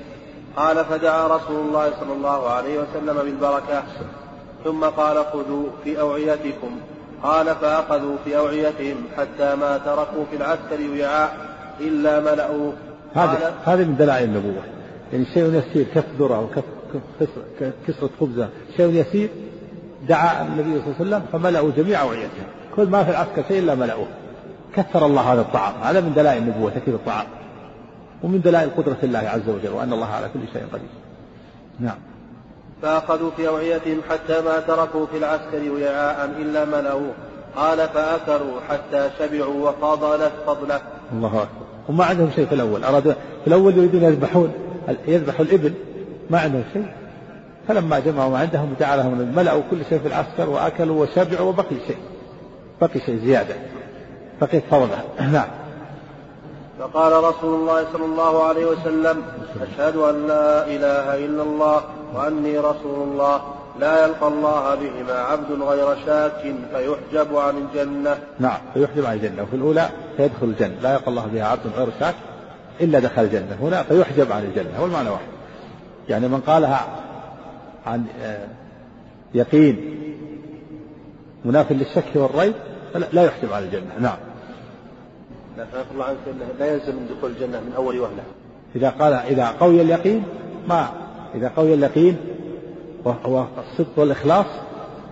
قال فدعا رسول الله صلى الله عليه وسلم بالبركة. ثم قال خذوا في أوعيتكم. قال فأخذوا في أوعيتهم حتى ما تركوا في العسكر وعاء إلا ملأوه. هذه هذه من دلائل النبوة. يعني شيء يسير كف ذرة أو كف كسرة خبزة شيء يسير دعا النبي صلى الله عليه وسلم فملأوا جميع أوعيتهم. كل ما في العسكر شيء إلا ملأوه. كثر الله هذا الطعام. هذا من دلائل النبوة تكثير الطعام. ومن دلائل قدرة الله عز وجل وأن الله على كل شيء قدير. نعم. فأخذوا في أوعيتهم حتى ما تركوا في العسكر وعاء إلا ملأوه. قال فأكلوا حتى شبعوا وفضلت فضله. الله أكبر. وما عندهم شيء في الأول. أراد في الأول يريدون يذبحون يذبحوا الإبل. ما عندهم شيء. فلما جمعوا ما عندهم جعلهم ملأوا كل شيء في العسكر وأكلوا وشبعوا وبقي شيء. بقي شيء زيادة. بقيت فضله نعم. فقال رسول الله صلى الله عليه وسلم أشهد أن لا إله إلا الله وأني رسول الله. لا يلقى الله بهما عبد غير شاك فيحجب عن الجنة. نعم فيحجب عن الجنة. وفي الأولى فيدخل الجنة. لا يلقى الله بها عبد غير شاك إلا دخل الجنة. هنا فيحجب عن الجنة. هو المعنى واحد. يعني من قالها عن آه، يقين مناف للشك والريب لا يحجب عن الجنة. نعم. لا يلزم من دخول الجنة من أول وهلة. إذا قال إذا قوي اليقين ما إذا قوي اليقين وهو الصدق والإخلاص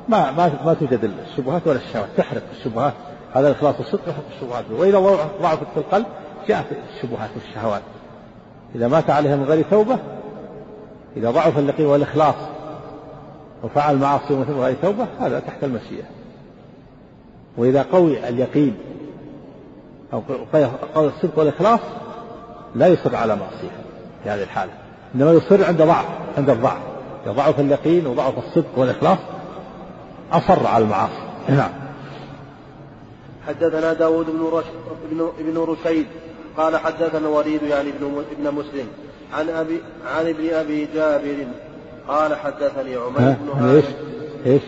ما ما ما توجد الشبهات ولا الشهوات تحرق الشبهات. هذا الإخلاص والصدق يحرق الشبهات. وإذا ضعفت في القلب جاءت الشبهات والشهوات. إذا مات عليها من غير توبة إذا ضعف اليقين والإخلاص وفعل معاصي من غير توبة هذا تحت المشيئة. وإذا قوي اليقين أو قوي الصدق والإخلاص لا يصر على معصية في هذه الحالة إنما يصر عند ضعف عند الضعف. ضعف اليقين وضعف الصدق والإخلاص أصر على المعاصي. نعم. حدثنا داود بن, رش... ابن... ابن رشيد قال حدثنا وليد يعني ابن, ابن مسلم عن أبي عن ابن أبي جابر قال حدثني عمر بن إيش؟ إيش؟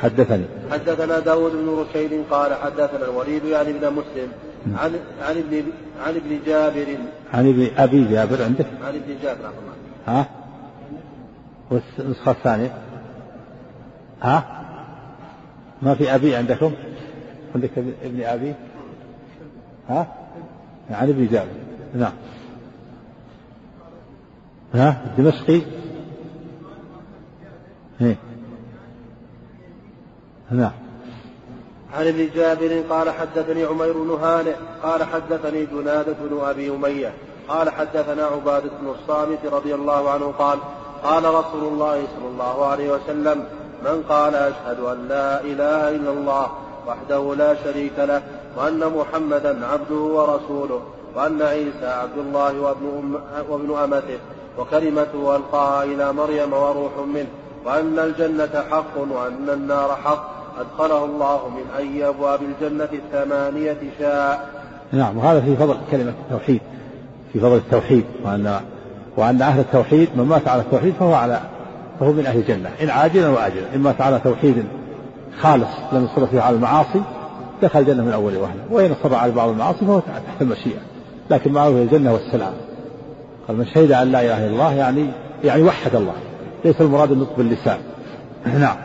حدثني. حدثنا داود بن رشيد قال حدثنا الوليد يعني ابن مسلم عن عن ابن عن ابن جابر عن ابن أبي جابر عندك؟ عن ابن جابر ها؟ والنسخة الثانية ها؟ ما في أبي عندكم؟ عندك ابن أبي؟ ها؟ عن ابن جابر نعم ها الدمشقي إيه نعم عن ابن جابر قال حدثني عمير بن هانئ قال حدثني جنادة بن أبي أمية قال حدثنا عبادة بن الصامت رضي الله عنه قال قال رسول الله صلى الله عليه وسلم من قال أشهد أن لا إله إلا الله وحده لا شريك له وأن محمدا عبده ورسوله وأن عيسى عبد الله وابن, أم وابن أمته وكلمته ألقاها إلى مريم وروح منه وأن الجنة حق وأن النار حق أدخله الله من أي أبواب الجنة الثمانية شاء. نعم وهذا في فضل كلمة التوحيد في فضل التوحيد وأن وأن أهل التوحيد من مات على التوحيد فهو على فهو من أهل الجنة إن عاجلا وآجلا إن مات على توحيد خالص لم يصر فيه على المعاصي دخل الجنة من أول وهلة وإن صر على بعض المعاصي فهو تحت المشيئة لكن معه الجنة والسلام. قال من شهد أن لا إله إلا الله يعني يعني وحد الله ليس المراد النطق باللسان. <clears throat> نعم.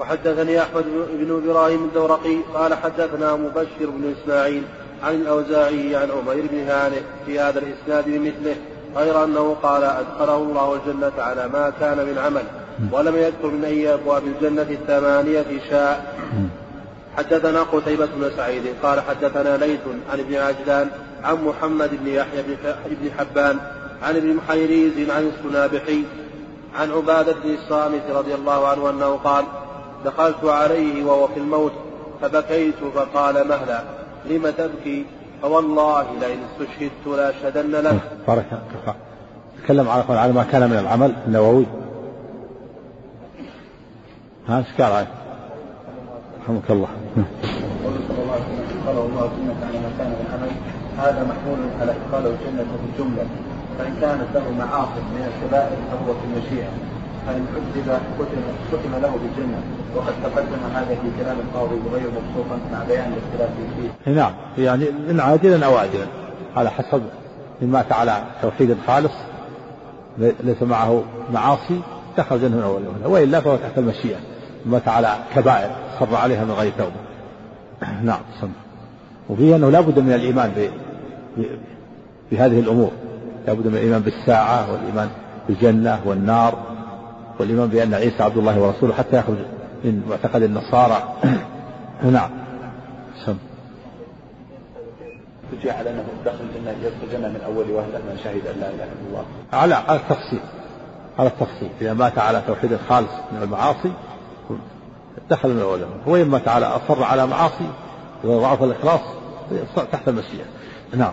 وحدثني أحمد بن إبراهيم الدورقي قال حدثنا مبشر بن إسماعيل عن الأوزاعي عن عمير بن هانئ في هذا الإسناد بمثله غير أنه قال أدخله الله الجنة على ما كان من عمل ولم يذكر من أي أبواب الجنة الثمانية شاء. حدثنا قتيبة بن سعيد قال حدثنا ليث عن ابن عجلان عن محمد بن يحيى بن حبان عن ابن محيريز عن السنابحي عن عبادة بن الصامت رضي الله عنه أنه قال دخلت عليه وهو في الموت فبكيت فقال مهلا لم تبكي؟ فوالله لئن استشهدت لاشهدن لك. بارك تكلم على على ما كان من العمل النووي. ها إيش قال؟ رحمك الله. قوله صلى الله عليه وسلم قال الله سنة على ما كان من عمل هذا محمول على إدخاله الجنة في الجملة فإن كانت له معاصي من الكبائر فهو في المشيئة. فإن عذب ختم له بالجنة. وقد تقدم هذا في كلام القاضي غير مبسوطا مع بيان الاختلاف فيه. نعم. يعني إن عاجلا أو آجلا على حسب إن مات على توحيد خالص ليس معه معاصي دخل من أول يوم. وإلا فهو تحت المشيئة. مات على كبائر صر عليها من غير توبة. <clears throat> نعم صنع. وفيه أنه لا بد من الإيمان بهذه الأمور. لا بد من الإيمان بالساعة والإيمان بالجنة والنار. والإيمان بأن عيسى عبد الله ورسوله حتى يخرج من معتقد النصارى. <clears throat> نعم. سم. حجة على أنه دخل الجنة يدخل الجنة من أول وهلة من شهد أن لا إله إلا الله. على على التفصيل. على التفصيل. إذا مات على توحيد الخالص من المعاصي دخل من أول وإن مات على أصر على معاصي وضعف الإخلاص تحت المشيئة. نعم.